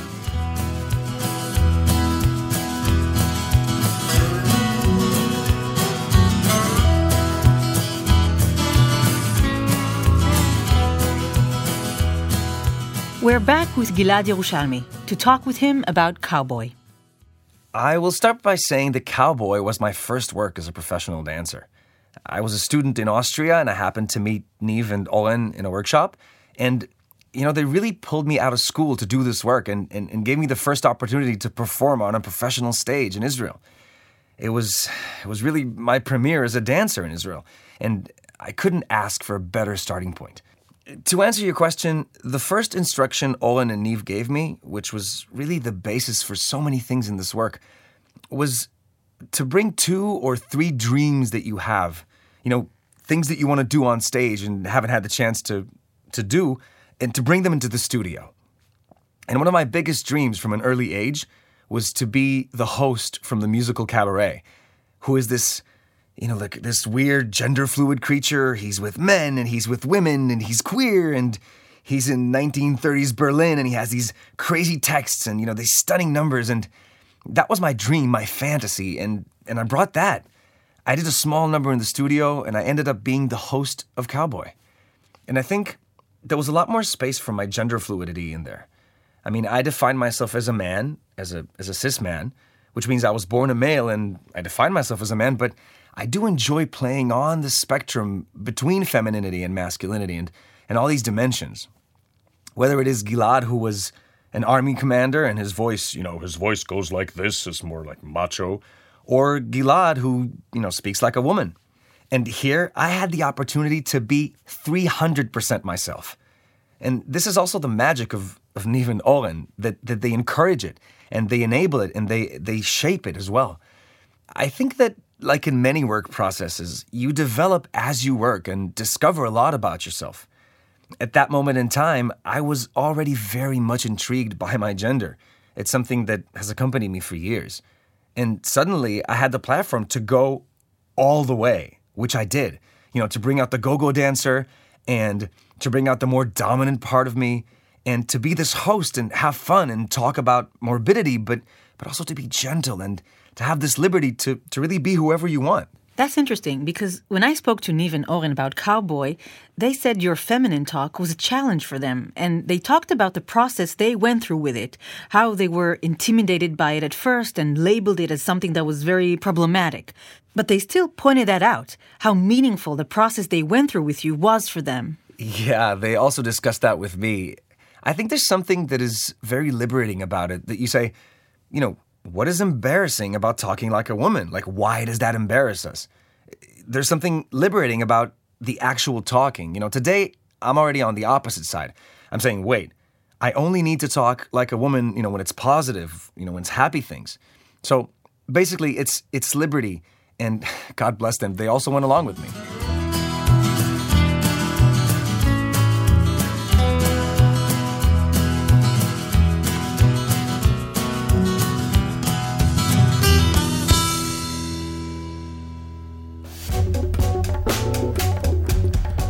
We're back with Gilad Yerushalmy to talk with him about Cowboy. I will start by saying that Cowboy was my first work as a professional dancer. I was a student in Austria and I happened to meet Niv and Oren in a workshop. And, you know, they really pulled me out of school to do this work and, and, and gave me the first opportunity to perform on a professional stage in Israel. It was, it was really my premiere as a dancer in Israel. And I couldn't ask for a better starting point. To answer your question, the first instruction Oren and Niv gave me, which was really the basis for so many things in this work, was to bring two or three dreams that you have, you know, things that you want to do on stage and haven't had the chance to to do, and to bring them into the studio. And one of my biggest dreams from an early age was to be the host from the musical Cabaret, who is this you know, like this weird gender fluid creature. He's with men and he's with women and he's queer and he's in 1930s Berlin and he has these crazy texts and, you know, these stunning numbers. And that was my dream, my fantasy. And, and I brought that. I did a small number in the studio and I ended up being the host of Cowboy. And I think there was a lot more space for my gender fluidity in there. I mean, I define myself as a man, as a, as a cis man, which means I was born a male and I define myself as a man, but I do enjoy playing on the spectrum between femininity and masculinity and, and all these dimensions. Whether it is Gilad, who was an army commander and his voice, you know, his voice goes like this, it's more like macho, or Gilad, who, you know, speaks like a woman. And here I had the opportunity to be 300% myself. And this is also the magic of, of and Oren, that, that they encourage it and they enable it and they, they shape it as well. I think that like in many work processes, you develop as you work and discover a lot about yourself. At that moment in time, I was already very much intrigued by my gender. It's something that has accompanied me for years. And suddenly, I had the platform to go all the way, which I did. You know, to bring out the go go dancer and to bring out the more dominant part of me and to be this host and have fun and talk about morbidity, but, but also to be gentle and to have this liberty to, to really be whoever you want. That's interesting because when I spoke to Niv and Oren about Cowboy, they said your feminine talk was a challenge for them. And they talked about the process they went through with it, how they were intimidated by it at first and labeled it as something that was very problematic. But they still pointed that out, how meaningful the process they went through with you was for them. Yeah, they also discussed that with me. I think there's something that is very liberating about it that you say, you know, what is embarrassing about talking like a woman? Like, why does that embarrass us? There's something liberating about the actual talking. You know, today I'm already on the opposite side. I'm saying, wait, I only need to talk like a woman, you know, when it's positive, you know, when it's happy things. So basically, it's it's liberty, and God bless them, they also went along with me.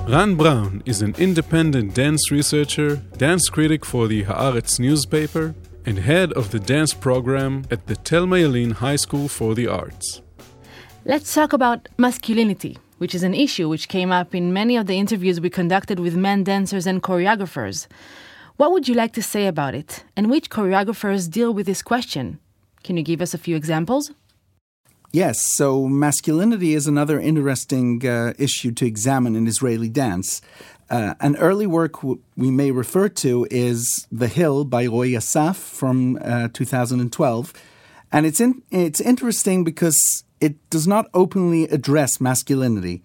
Ran Brown is an independent dance researcher, dance critic for the Haaretz newspaper, and head of the dance program at the Thelma Yellin High School for the Arts. Let's talk about masculinity, which is an issue which came up in many of the interviews we conducted with men dancers and choreographers. What would you like to say about it, and which choreographers deal with this question? Can you give us a few examples? Yes, so masculinity is another interesting uh, issue to examine in Israeli dance. Uh, an early work w- we may refer to is The Hill by Roy Assaf from uh, 2012. And it's, in, it's interesting because it does not openly address masculinity.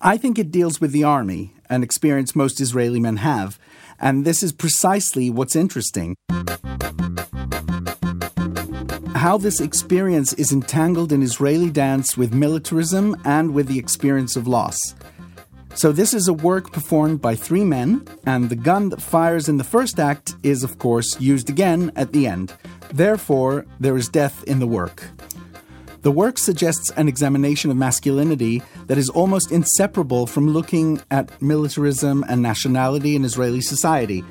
I think it deals with the army, an experience most Israeli men have. And this is precisely what's interesting how this experience is entangled in Israeli dance with militarism and with the experience of loss. So, this is a work performed by three men, and the gun that fires in the first act is, of course, used again at the end. Therefore, there is death in the work. The work suggests an examination of masculinity that is almost inseparable from looking at militarism and nationality in Israeli society.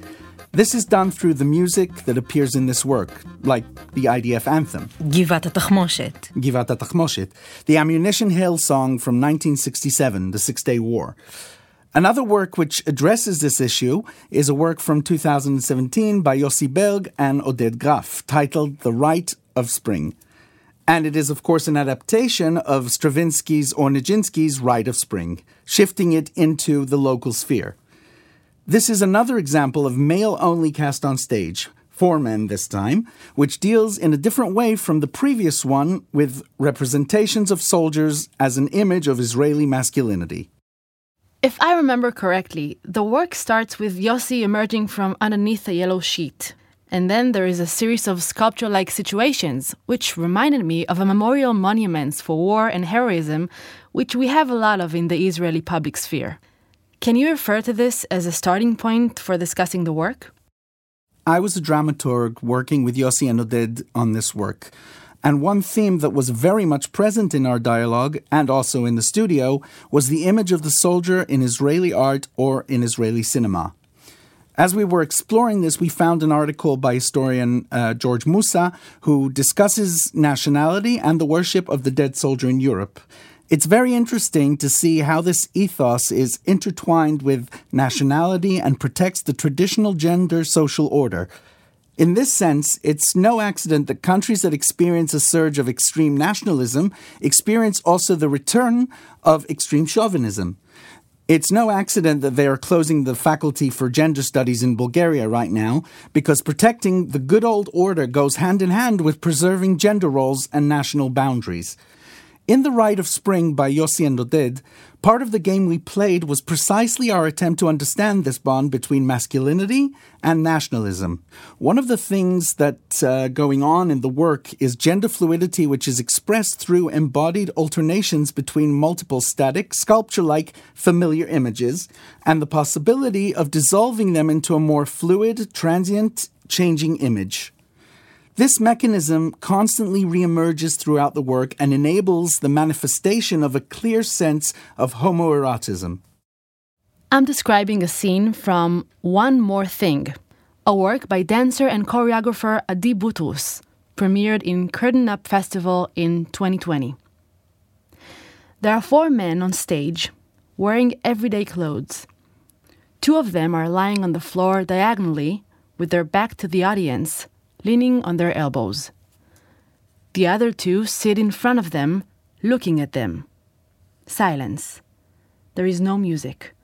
This is done through the music that appears in this work, like the IDF anthem. Givat HaTachmoshet. Givat HaTachmoshet, the Ammunition Hill song from 1967, the Six Day War. Another work which addresses this issue is a work from 2017 by Yossi Berg and Oded Graf, titled The Rite of Spring. And it is, of course, an adaptation of Stravinsky's or Nijinsky's Rite of Spring, shifting it into the local sphere. This is another example of male only cast on stage, four men this time, which deals in a different way from the previous one with representations of soldiers as an image of Israeli masculinity. If I remember correctly, the work starts with Yossi emerging from underneath a yellow sheet. And then there is a series of sculpture like situations, which reminded me of a memorial monuments for war and heroism, which we have a lot of in the Israeli public sphere. Can you refer to this as a starting point for discussing the work? I was a dramaturg working with Yossi and Oded on this work. And one theme that was very much present in our dialogue and also in the studio was the image of the soldier in Israeli art or in Israeli cinema. As we were exploring this, we found an article by historian uh, George Mosse who discusses nationality and the worship of the dead soldier in Europe. It's very interesting to see how this ethos is intertwined with nationality and protects the traditional gender social order. In this sense, it's no accident that countries that experience a surge of extreme nationalism experience also the return of extreme chauvinism. It's no accident that they are closing the faculty for gender studies in Bulgaria right now, because protecting the good old order goes hand in hand with preserving gender roles and national boundaries. In The Rite of Spring by Yossi and Oded, part of the game we played was precisely our attempt to understand this bond between masculinity and nationalism. One of the things that's uh, going on in the work is gender fluidity, which is expressed through embodied alternations between multiple static, sculpture like familiar images, and the possibility of dissolving them into a more fluid, transient, changing image. This mechanism constantly reemerges throughout the work and enables the manifestation of a clear sense of homoerotism. I'm describing a scene from One More Thing, a work by dancer and choreographer Adi Boutrous, premiered in Curtain Up Festival in 2020. There are four men on stage wearing everyday clothes. Two of them are lying on the floor diagonally with their back to the audience leaning on their elbows. The other two sit in front of them, looking at them. Silence. There is no music.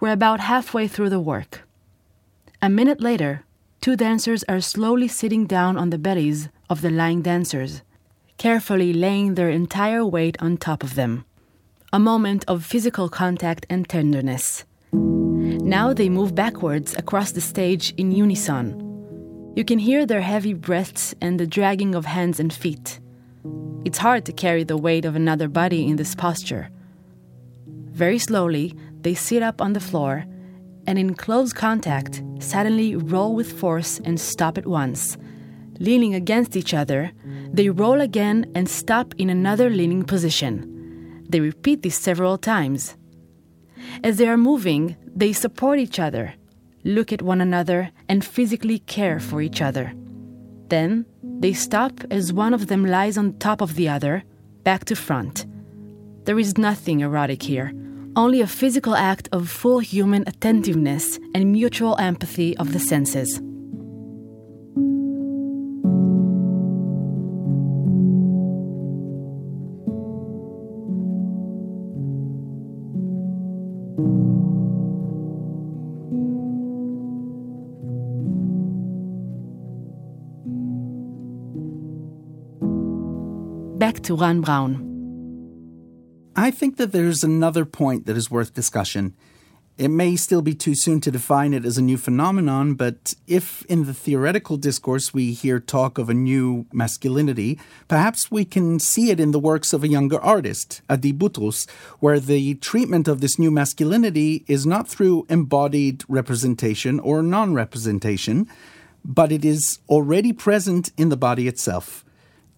We're about halfway through the work. A minute later, two dancers are slowly sitting down on the bellies of the lying dancers, carefully laying their entire weight on top of them. A moment of physical contact and tenderness. Now they move backwards across the stage in unison. You can hear their heavy breaths and the dragging of hands and feet. It's hard to carry the weight of another body in this posture. Very slowly, they sit up on the floor and, in close contact, suddenly roll with force and stop at once. Leaning against each other, they roll again and stop in another leaning position. They repeat this several times. As they are moving, they support each other, look at one another, and physically care for each other. Then they stop as one of them lies on top of the other, back to front. There is nothing erotic here, only a physical act of full human attentiveness and mutual empathy of the senses. Back to Ran Brown. I think that there's another point that is worth discussion. It may still be too soon to define it as a new phenomenon, but if in the theoretical discourse we hear talk of a new masculinity, perhaps we can see it in the works of a younger artist, Adi Boutrous, where the treatment of this new masculinity is not through embodied representation or non representation, but it is already present in the body itself.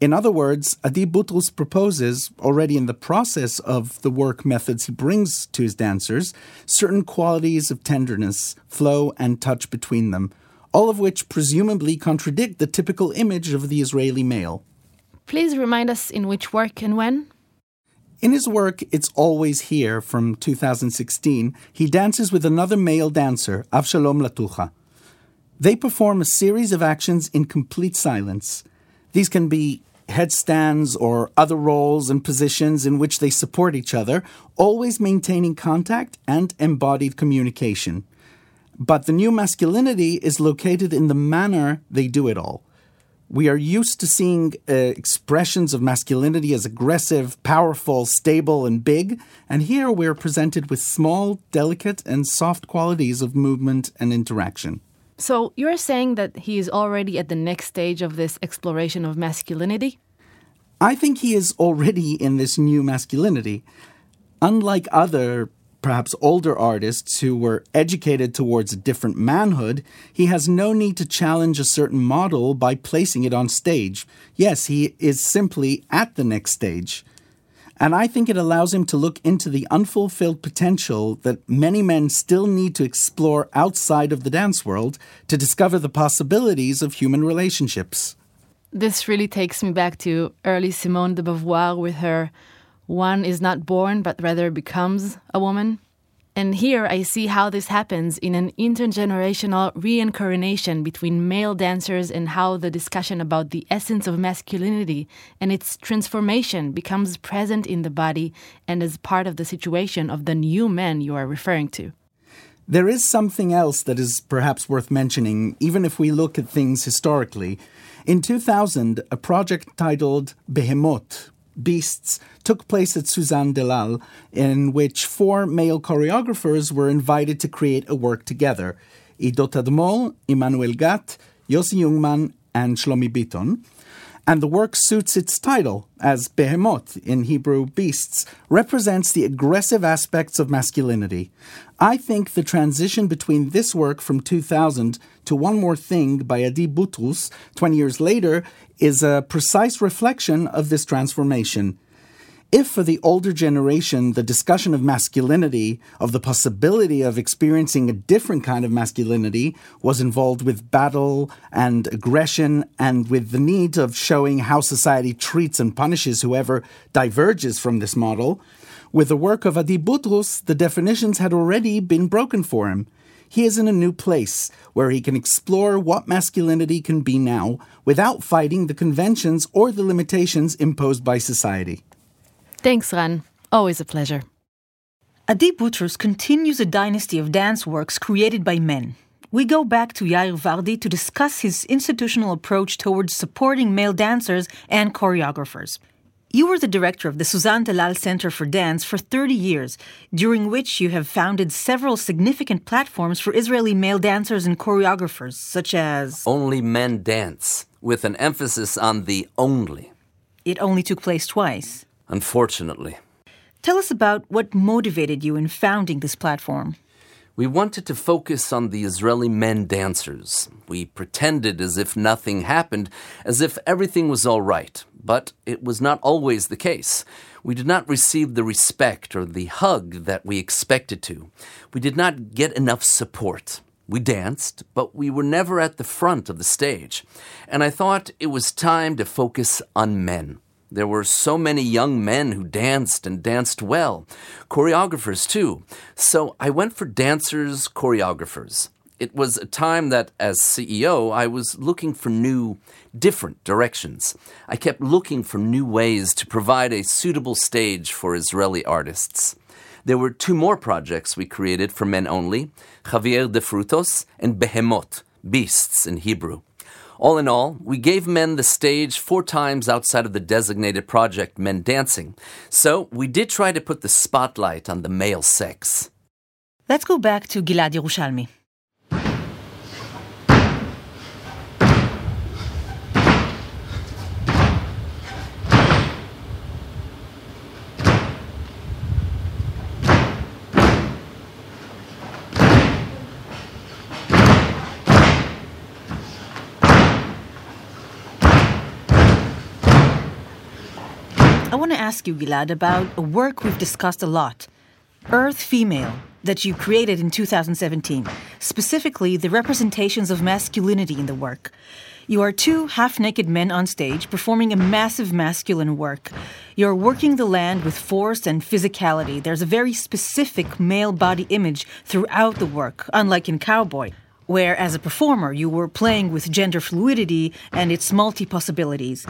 In other words, Adi Boutrous proposes, already in the process of the work methods he brings to his dancers, certain qualities of tenderness, flow, and touch between them, all of which presumably contradict the typical image of the Israeli male. Please remind us in which work and when? In his work, It's Always Here from 2016, he dances with another male dancer, Avshalom Latucha. They perform a series of actions in complete silence. These can be headstands or other roles and positions in which they support each other, always maintaining contact and embodied communication. But the new masculinity is located in the manner they do it all. We are used to seeing uh, expressions of masculinity as aggressive, powerful, stable, and big, and here we are presented with small, delicate, and soft qualities of movement and interaction. So you're saying that he is already at the next stage of this exploration of masculinity? I think he is already in this new masculinity. Unlike other, perhaps older artists who were educated towards a different manhood, he has no need to challenge a certain model by placing it on stage. Yes, he is simply at the next stage. And I think it allows him to look into the unfulfilled potential that many men still need to explore outside of the dance world to discover the possibilities of human relationships. This really takes me back to early Simone de Beauvoir with her one is not born but rather becomes a woman. And here I see how this happens in an intergenerational reincarnation between male dancers and how the discussion about the essence of masculinity and its transformation becomes present in the body and as part of the situation of the new men you are referring to. There is something else that is perhaps worth mentioning, even if we look at things historically. In 2000, a project titled Behemoth, Beasts took place at Suzanne Dellal, in which four male choreographers were invited to create a work together Ido Tadmor, Emanuel Gat, Yossi Jungmann, and Shlomi Biton. And the work suits its title, as Behemoth, in Hebrew beasts, represents the aggressive aspects of masculinity. I think the transition between this work from 2000 to One More Thing by Adi Boutrous 20 years later is a precise reflection of this transformation. If for the older generation, the discussion of masculinity, of the possibility of experiencing a different kind of masculinity, was involved with battle and aggression and with the need of showing how society treats and punishes whoever diverges from this model, with the work of Adi Boutrous, the definitions had already been broken for him. He is in a new place where he can explore what masculinity can be now without fighting the conventions or the limitations imposed by society. Thanks, Ran. Always a pleasure. Adi Boutrous continues a dynasty of dance works created by men. we go back to Yair Vardi to discuss his institutional approach towards supporting male dancers and choreographers. You were the director of the Suzanne Dellal Center for Dance for 30 years, during which you have founded several significant platforms for Israeli male dancers and choreographers, such as Only Men Dance, with an emphasis on the only, It Only Took Place Twice. Unfortunately. Tell us about what motivated you in founding this platform. We wanted to focus on the Israeli men dancers. We pretended as if nothing happened, as if everything was all right. But it was not always the case. We did not receive the respect or the hug that we expected to. We did not get enough support. We danced, but we were never at the front of the stage. And I thought it was time to focus on men. There were so many young men who danced and danced well, choreographers too. So I went for dancers, choreographers. It was a time that, as CEO, I was looking for new, different directions. I kept looking for new ways to provide a suitable stage for Israeli artists. There were two more projects we created for men only Javier de Frutos and Behemot, beasts in Hebrew. All in all, we gave men the stage four times outside of the designated project Men Dancing. So we did try to put the spotlight on the male sex. Let's go back to Gilad Yerushalmy. Ask you, Gilad, about a work we've discussed a lot Earth Female, that you created in 2017, specifically the representations of masculinity in the work. You are two half naked men on stage performing a massive masculine work. You're working the land with force and physicality. There's a very specific male body image throughout the work, unlike in Cowboy, where as a performer you were playing with gender fluidity and its multi possibilities.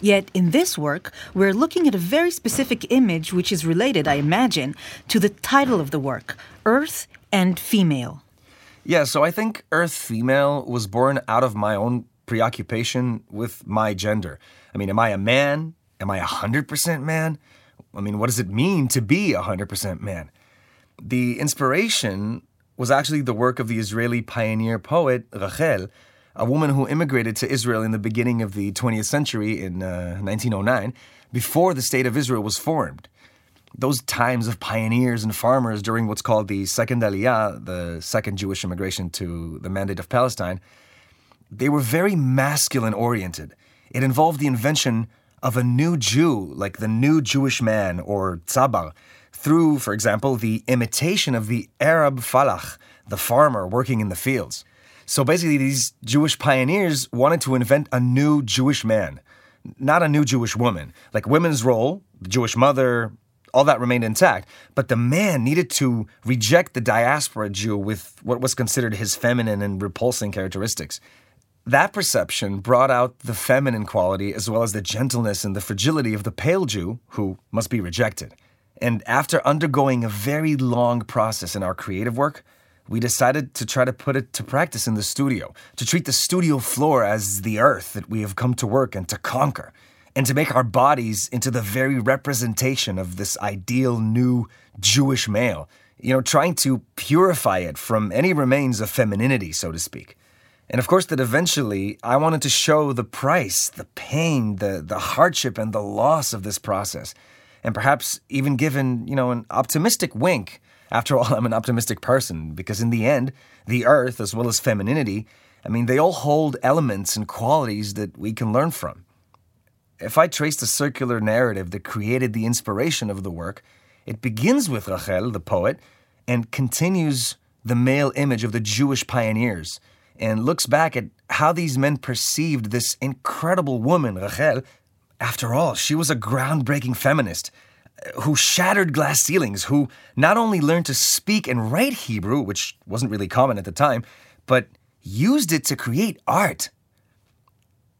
Yet in this work, we're looking at a very specific image which is related, I imagine, to the title of the work Earth and Female. Yeah, so I think Earth Female was born out of my own preoccupation with my gender. I mean, am I a man? Am I a 100% man? I mean, what does it mean to be a 100% man? The inspiration was actually the work of the Israeli pioneer poet Rachel, a woman who immigrated to Israel in the beginning of the 20th century in uh, 1909, before the State of Israel was formed. Those times of pioneers and farmers during what's called the Second Aliyah, the second Jewish immigration to the Mandate of Palestine, they were very masculine oriented. It involved the invention of a new Jew, like the new Jewish man or tzabar, through, for example, the imitation of the Arab falach, the farmer working in the fields. So basically, these Jewish pioneers wanted to invent a new Jewish man, not a new Jewish woman. Like women's role, the Jewish mother, all that remained intact. But the man needed to reject the diaspora Jew with what was considered his feminine and repulsing characteristics. That perception brought out the feminine quality as well as the gentleness and the fragility of the pale Jew, who must be rejected. And after undergoing a very long process in our creative work, we decided to try to put it to practice in the studio, to treat the studio floor as the earth that we have come to work and to conquer, and to make our bodies into the very representation of this ideal new Jewish male, you know, trying to purify it from any remains of femininity, so to speak. And of course, that eventually I wanted to show the price, the pain, the, the hardship, and the loss of this process. And perhaps even given, you know, an optimistic wink after all, I'm an optimistic person because, in the end, the earth, as well as femininity, I mean, they all hold elements and qualities that we can learn from. If I trace the circular narrative that created the inspiration of the work, it begins with Rachel, the poet, and continues the male image of the Jewish pioneers, and looks back at how these men perceived this incredible woman, Rachel. After all, she was a groundbreaking feminist who shattered glass ceilings, who not only learned to speak and write Hebrew, which wasn't really common at the time, but used it to create art.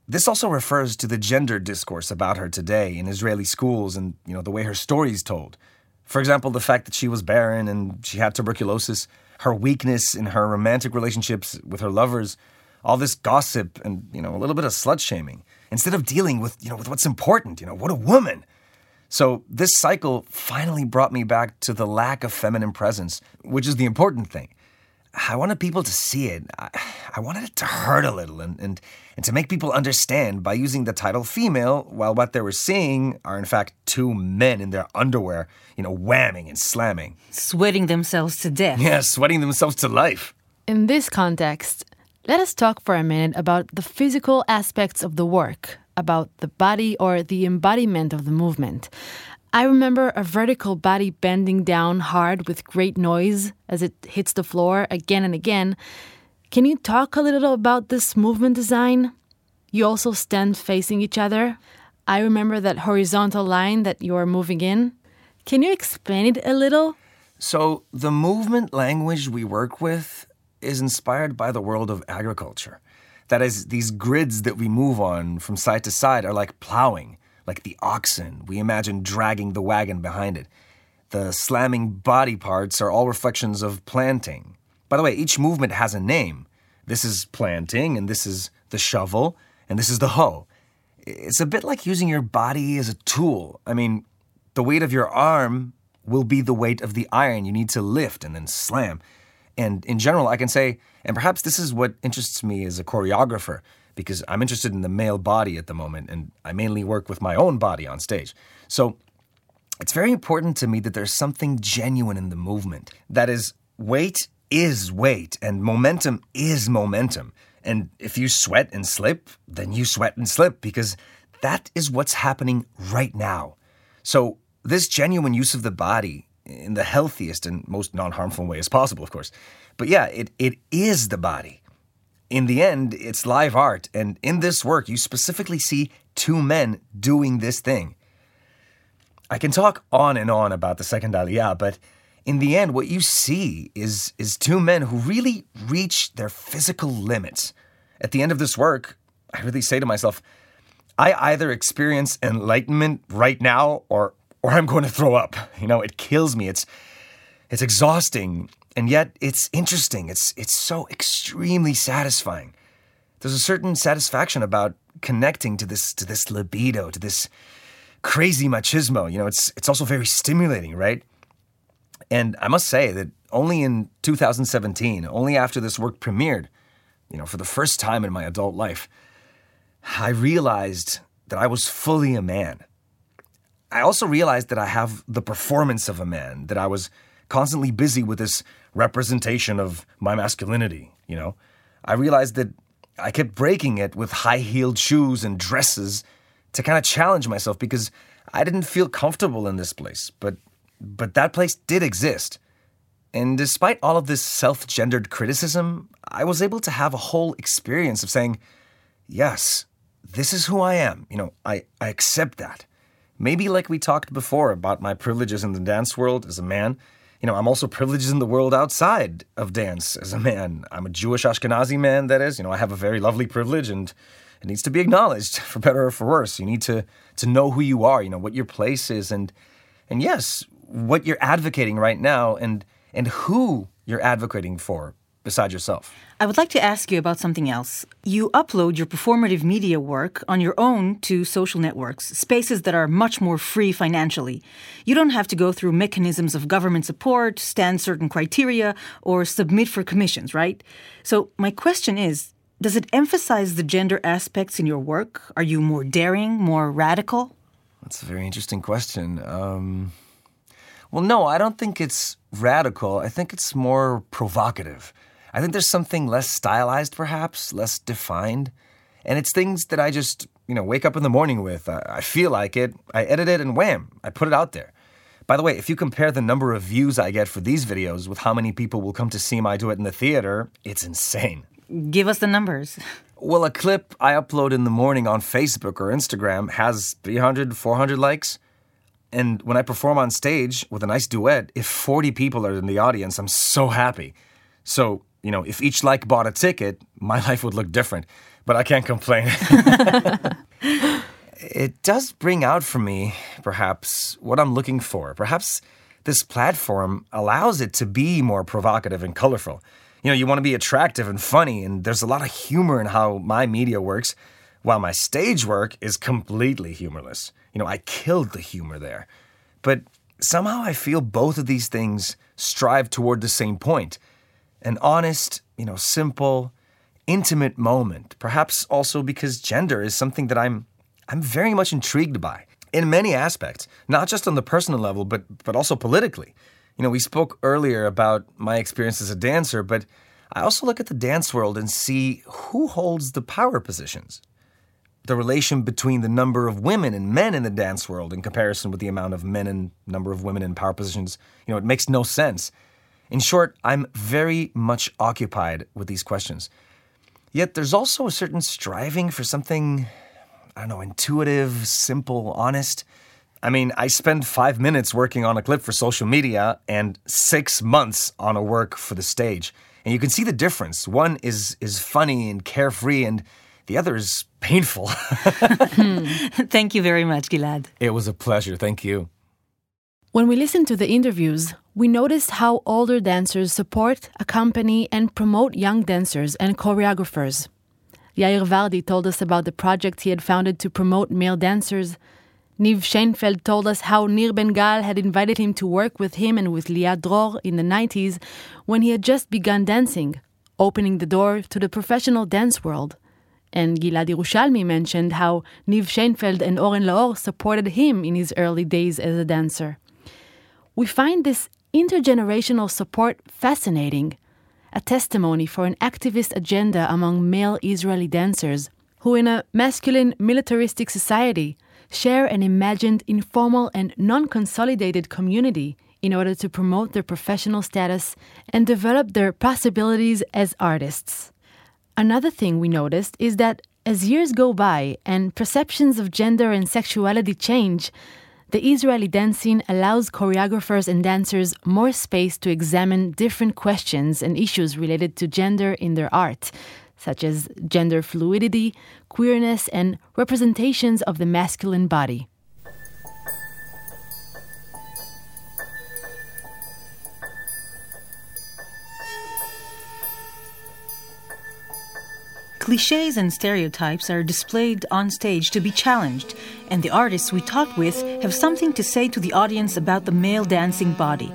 This also refers to the gender discourse about her today in Israeli schools and you know the way her story is told. For example, the fact that she was barren and she had tuberculosis, her weakness in her romantic relationships with her lovers, all this gossip and, you know, a little bit of slut shaming. Instead of dealing with, you know, with what's important, you know, what a woman. So this cycle finally brought me back to the lack of feminine presence, which is the important thing. I wanted people to see it. I, I wanted it to hurt a little and, and, and to make people understand by using the title female, while what they were seeing are in fact two men in their underwear, you know, whamming and slamming. Sweating themselves to death. Yeah, sweating themselves to life. In this context, let us talk for a minute about the physical aspects of the work, about the body or the embodiment of the movement. I remember a vertical body bending down hard with great noise as it hits the floor again and again. Can you talk a little about this movement design? You also stand facing each other. I remember that horizontal line that you are moving in. Can you explain it a little? So, the movement language we work with is inspired by the world of agriculture. That is, these grids that we move on from side to side are like plowing, like the oxen we imagine dragging the wagon behind it. The slamming body parts are all reflections of planting. By the way, each movement has a name. This is planting, and this is the shovel, and this is the hoe. It's a bit like using your body as a tool. I mean, the weight of your arm will be the weight of the iron you need to lift and then slam. And in general, I can say, and perhaps this is what interests me as a choreographer, because I'm interested in the male body at the moment, and I mainly work with my own body on stage. So it's very important to me that there's something genuine in the movement. That is, weight is weight, and momentum is momentum. And if you sweat and slip, then you sweat and slip, because that is what's happening right now. So, this genuine use of the body in the healthiest and most non harmful way as possible, of course. But yeah, it, it is the body. In the end, it's live art, and in this work, you specifically see two men doing this thing. I can talk on and on about the second Aliyah, but in the end, what you see is, is two men who really reach their physical limits. At the end of this work, I really say to myself, I either experience enlightenment right now or or I'm going to throw up. You know, it kills me. It's it's exhausting, and yet it's interesting. It's it's so extremely satisfying. There's a certain satisfaction about connecting to this to this libido, to this crazy machismo. You know, it's it's also very stimulating, right? And I must say that only in 2017, only after this work premiered, you know, for the first time in my adult life, I realized that I was fully a man. I also realized that I have the performance of a man, that I was constantly busy with this representation of my masculinity, you know. I realized that I kept breaking it with high-heeled shoes and dresses to kind of challenge myself because I didn't feel comfortable in this place, but but that place did exist. And despite all of this self-gendered criticism, I was able to have a whole experience of saying, "Yes, this is who I am. You know, I I accept that." Maybe like we talked before about my privileges in the dance world as a man, you know, I'm also privileged in the world outside of dance as a man. I'm a Jewish Ashkenazi man, that is. You know, I have a very lovely privilege and it needs to be acknowledged for better or for worse. You need to to know who you are, you know, what your place is and and yes, what you're advocating right now and and who you're advocating for besides yourself. I would like to ask you about something else. You upload your performative media work on your own to social networks, spaces that are much more free financially. You don't have to go through mechanisms of government support, stand certain criteria, or submit for commissions, right? So, my question is does it emphasize the gender aspects in your work? Are you more daring, more radical? That's a very interesting question. Um, well, no, I don't think it's radical. I think it's more provocative. I think there's something less stylized, perhaps, less defined. And it's things that I just, you know, wake up in the morning with. I, I feel like it, I edit it, and wham, I put it out there. By the way, if you compare the number of views I get for these videos with how many people will come to see my do it in the theater, it's insane. Give us the numbers. Well, a clip I upload in the morning on Facebook or Instagram has 300, 400 likes. And when I perform on stage with a nice duet, if 40 people are in the audience, I'm so happy. So you know, if each like bought a ticket, my life would look different. But I can't complain. it does bring out for me, perhaps, what I'm looking for. Perhaps this platform allows it to be more provocative and colorful. You know, you want to be attractive and funny, and there's a lot of humor in how my media works, while my stage work is completely humorless. You know, I killed the humor there. But somehow I feel both of these things strive toward the same point an honest, you know, simple, intimate moment. Perhaps also because gender is something that I'm I'm very much intrigued by in many aspects, not just on the personal level, but but also politically. You know, we spoke earlier about my experience as a dancer, but I also look at the dance world and see who holds the power positions. The relation between the number of women and men in the dance world in comparison with the amount of men and number of women in power positions, you know, it makes no sense. In short, I'm very much occupied with these questions. Yet there's also a certain striving for something, I don't know, intuitive, simple, honest. I mean, I spend five minutes working on a clip for social media and six months on a work for the stage. And you can see the difference. One is is funny and carefree, and the other is painful. Thank you very much, Gilad. it was a pleasure. Thank you. When we listen to the interviews, we noticed how older dancers support, accompany, and promote young dancers and choreographers. Yair Vardi told us about the project he had founded to promote male dancers. Niv Sheinfeld told us how Nir Ben-Gal had invited him to work with him and with Liat Dror in the 90s when he had just begun dancing, opening the door to the professional dance world. And Gilad Yerushalmy mentioned how Niv Sheinfeld and Oren Laor supported him in his early days as a dancer. We find this intergenerational support fascinating, a testimony for an activist agenda among male Israeli dancers who, in a masculine militaristic society, share an imagined informal and non consolidated community in order to promote their professional status and develop their possibilities as artists. Another thing we noticed is that as years go by and perceptions of gender and sexuality change, the Israeli dance scene allows choreographers and dancers more space to examine different questions and issues related to gender in their art, such as gender fluidity, queerness, and representations of the masculine body. Cliches and stereotypes are displayed on stage to be challenged, and the artists we talked with have something to say to the audience about the male dancing body.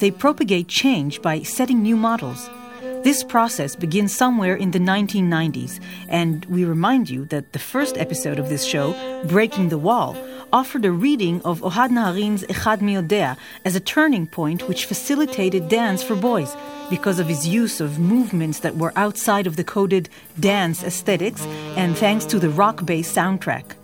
They propagate change by setting new models. This process begins somewhere in the 1990s, and we remind you that the first episode of this show, Breaking the Wall, offered a reading of Ohad Naharin's Echad Mi Yodea as a turning point which facilitated dance for boys because of his use of movements that were outside of the coded dance aesthetics and thanks to the rock based soundtrack.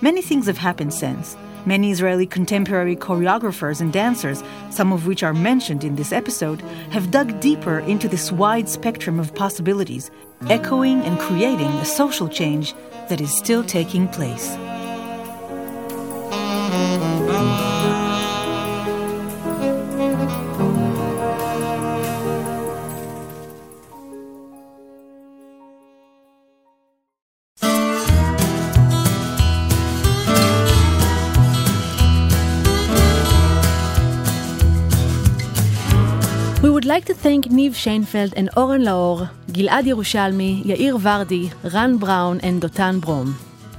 Many things have happened since. Many Israeli contemporary choreographers and dancers, some of which are mentioned in this episode, have dug deeper into this wide spectrum of possibilities, echoing and creating a social change that is still taking place. We would like to thank Niv Sheinfeld and Oren Laor, Gilad Yerushalmy, Yair Vardi, Ran Brown, and Dotan Brom.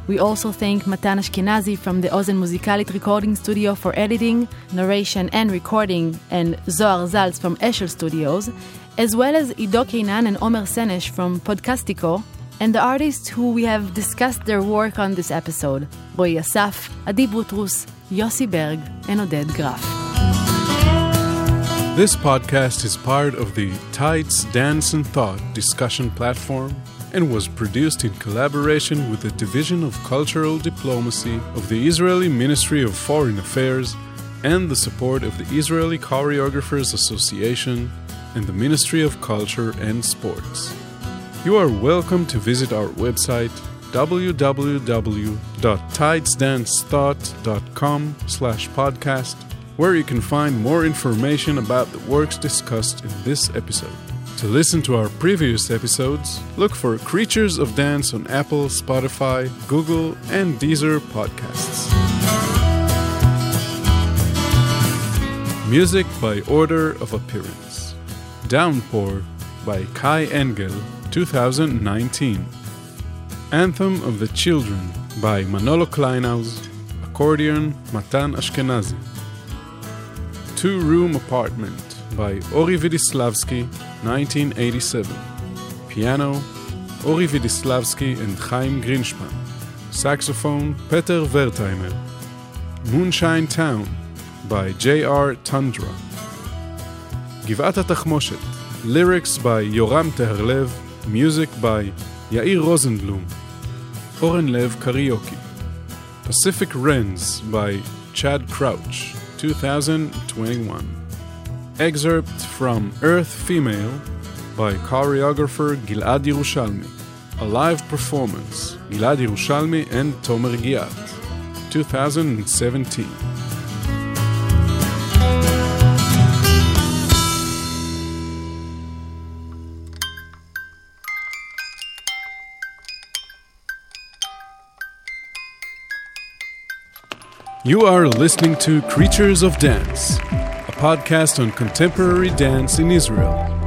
We also thank Matan Ashkenazi from the Ozen Musikalit recording studio for editing, narration, and recording, and Zohar Zalz from Eshel Studios, as well as Ido Keinan and Omer Senesh from Podcastico, and the artists who we have discussed their work on this episode, Roy Assaf, Adi Boutrous, Yossi Berg, and Oded Graf. This podcast is part of the Tides Dance and Thought discussion platform and was produced in collaboration with the Division of Cultural Diplomacy of the Israeli Ministry of Foreign Affairs and the support of the Israeli Choreographers Association and the Ministry of Culture and Sports. You are welcome to visit our website www.tidesdancethought.com slash podcast where you can find more information about the works discussed in this episode. To listen to our previous episodes, look for Creatures of Dance on Apple, Spotify, Google, and Deezer podcasts. Music by order of appearance. Downpour by Kai Engel, 2019. Anthem of the Children by Manolo Kleinhaus, accordion Matan Ashkenazi. Two Room Apartment by Ori Vidislavsky, 1987. Piano, Ori Vidislavsky and Chaim Grinspan. Saxophone, Peter Wertheimer. Moonshine Town by J.R. Tundra. Givat Tachmoshet, Lyrics by Yoram Taharlev. Music by Yair Rosenblum. Oren Lev Karaoke. Pacific Wrens by Chad Crouch, 2021. Excerpt from Earth Female by choreographer Gilad Yerushalmy. A live performance, Gilad Yerushalmy and Tomer Giat, 2017. You are listening to Creatures of Dance, podcast on contemporary dance in Israel.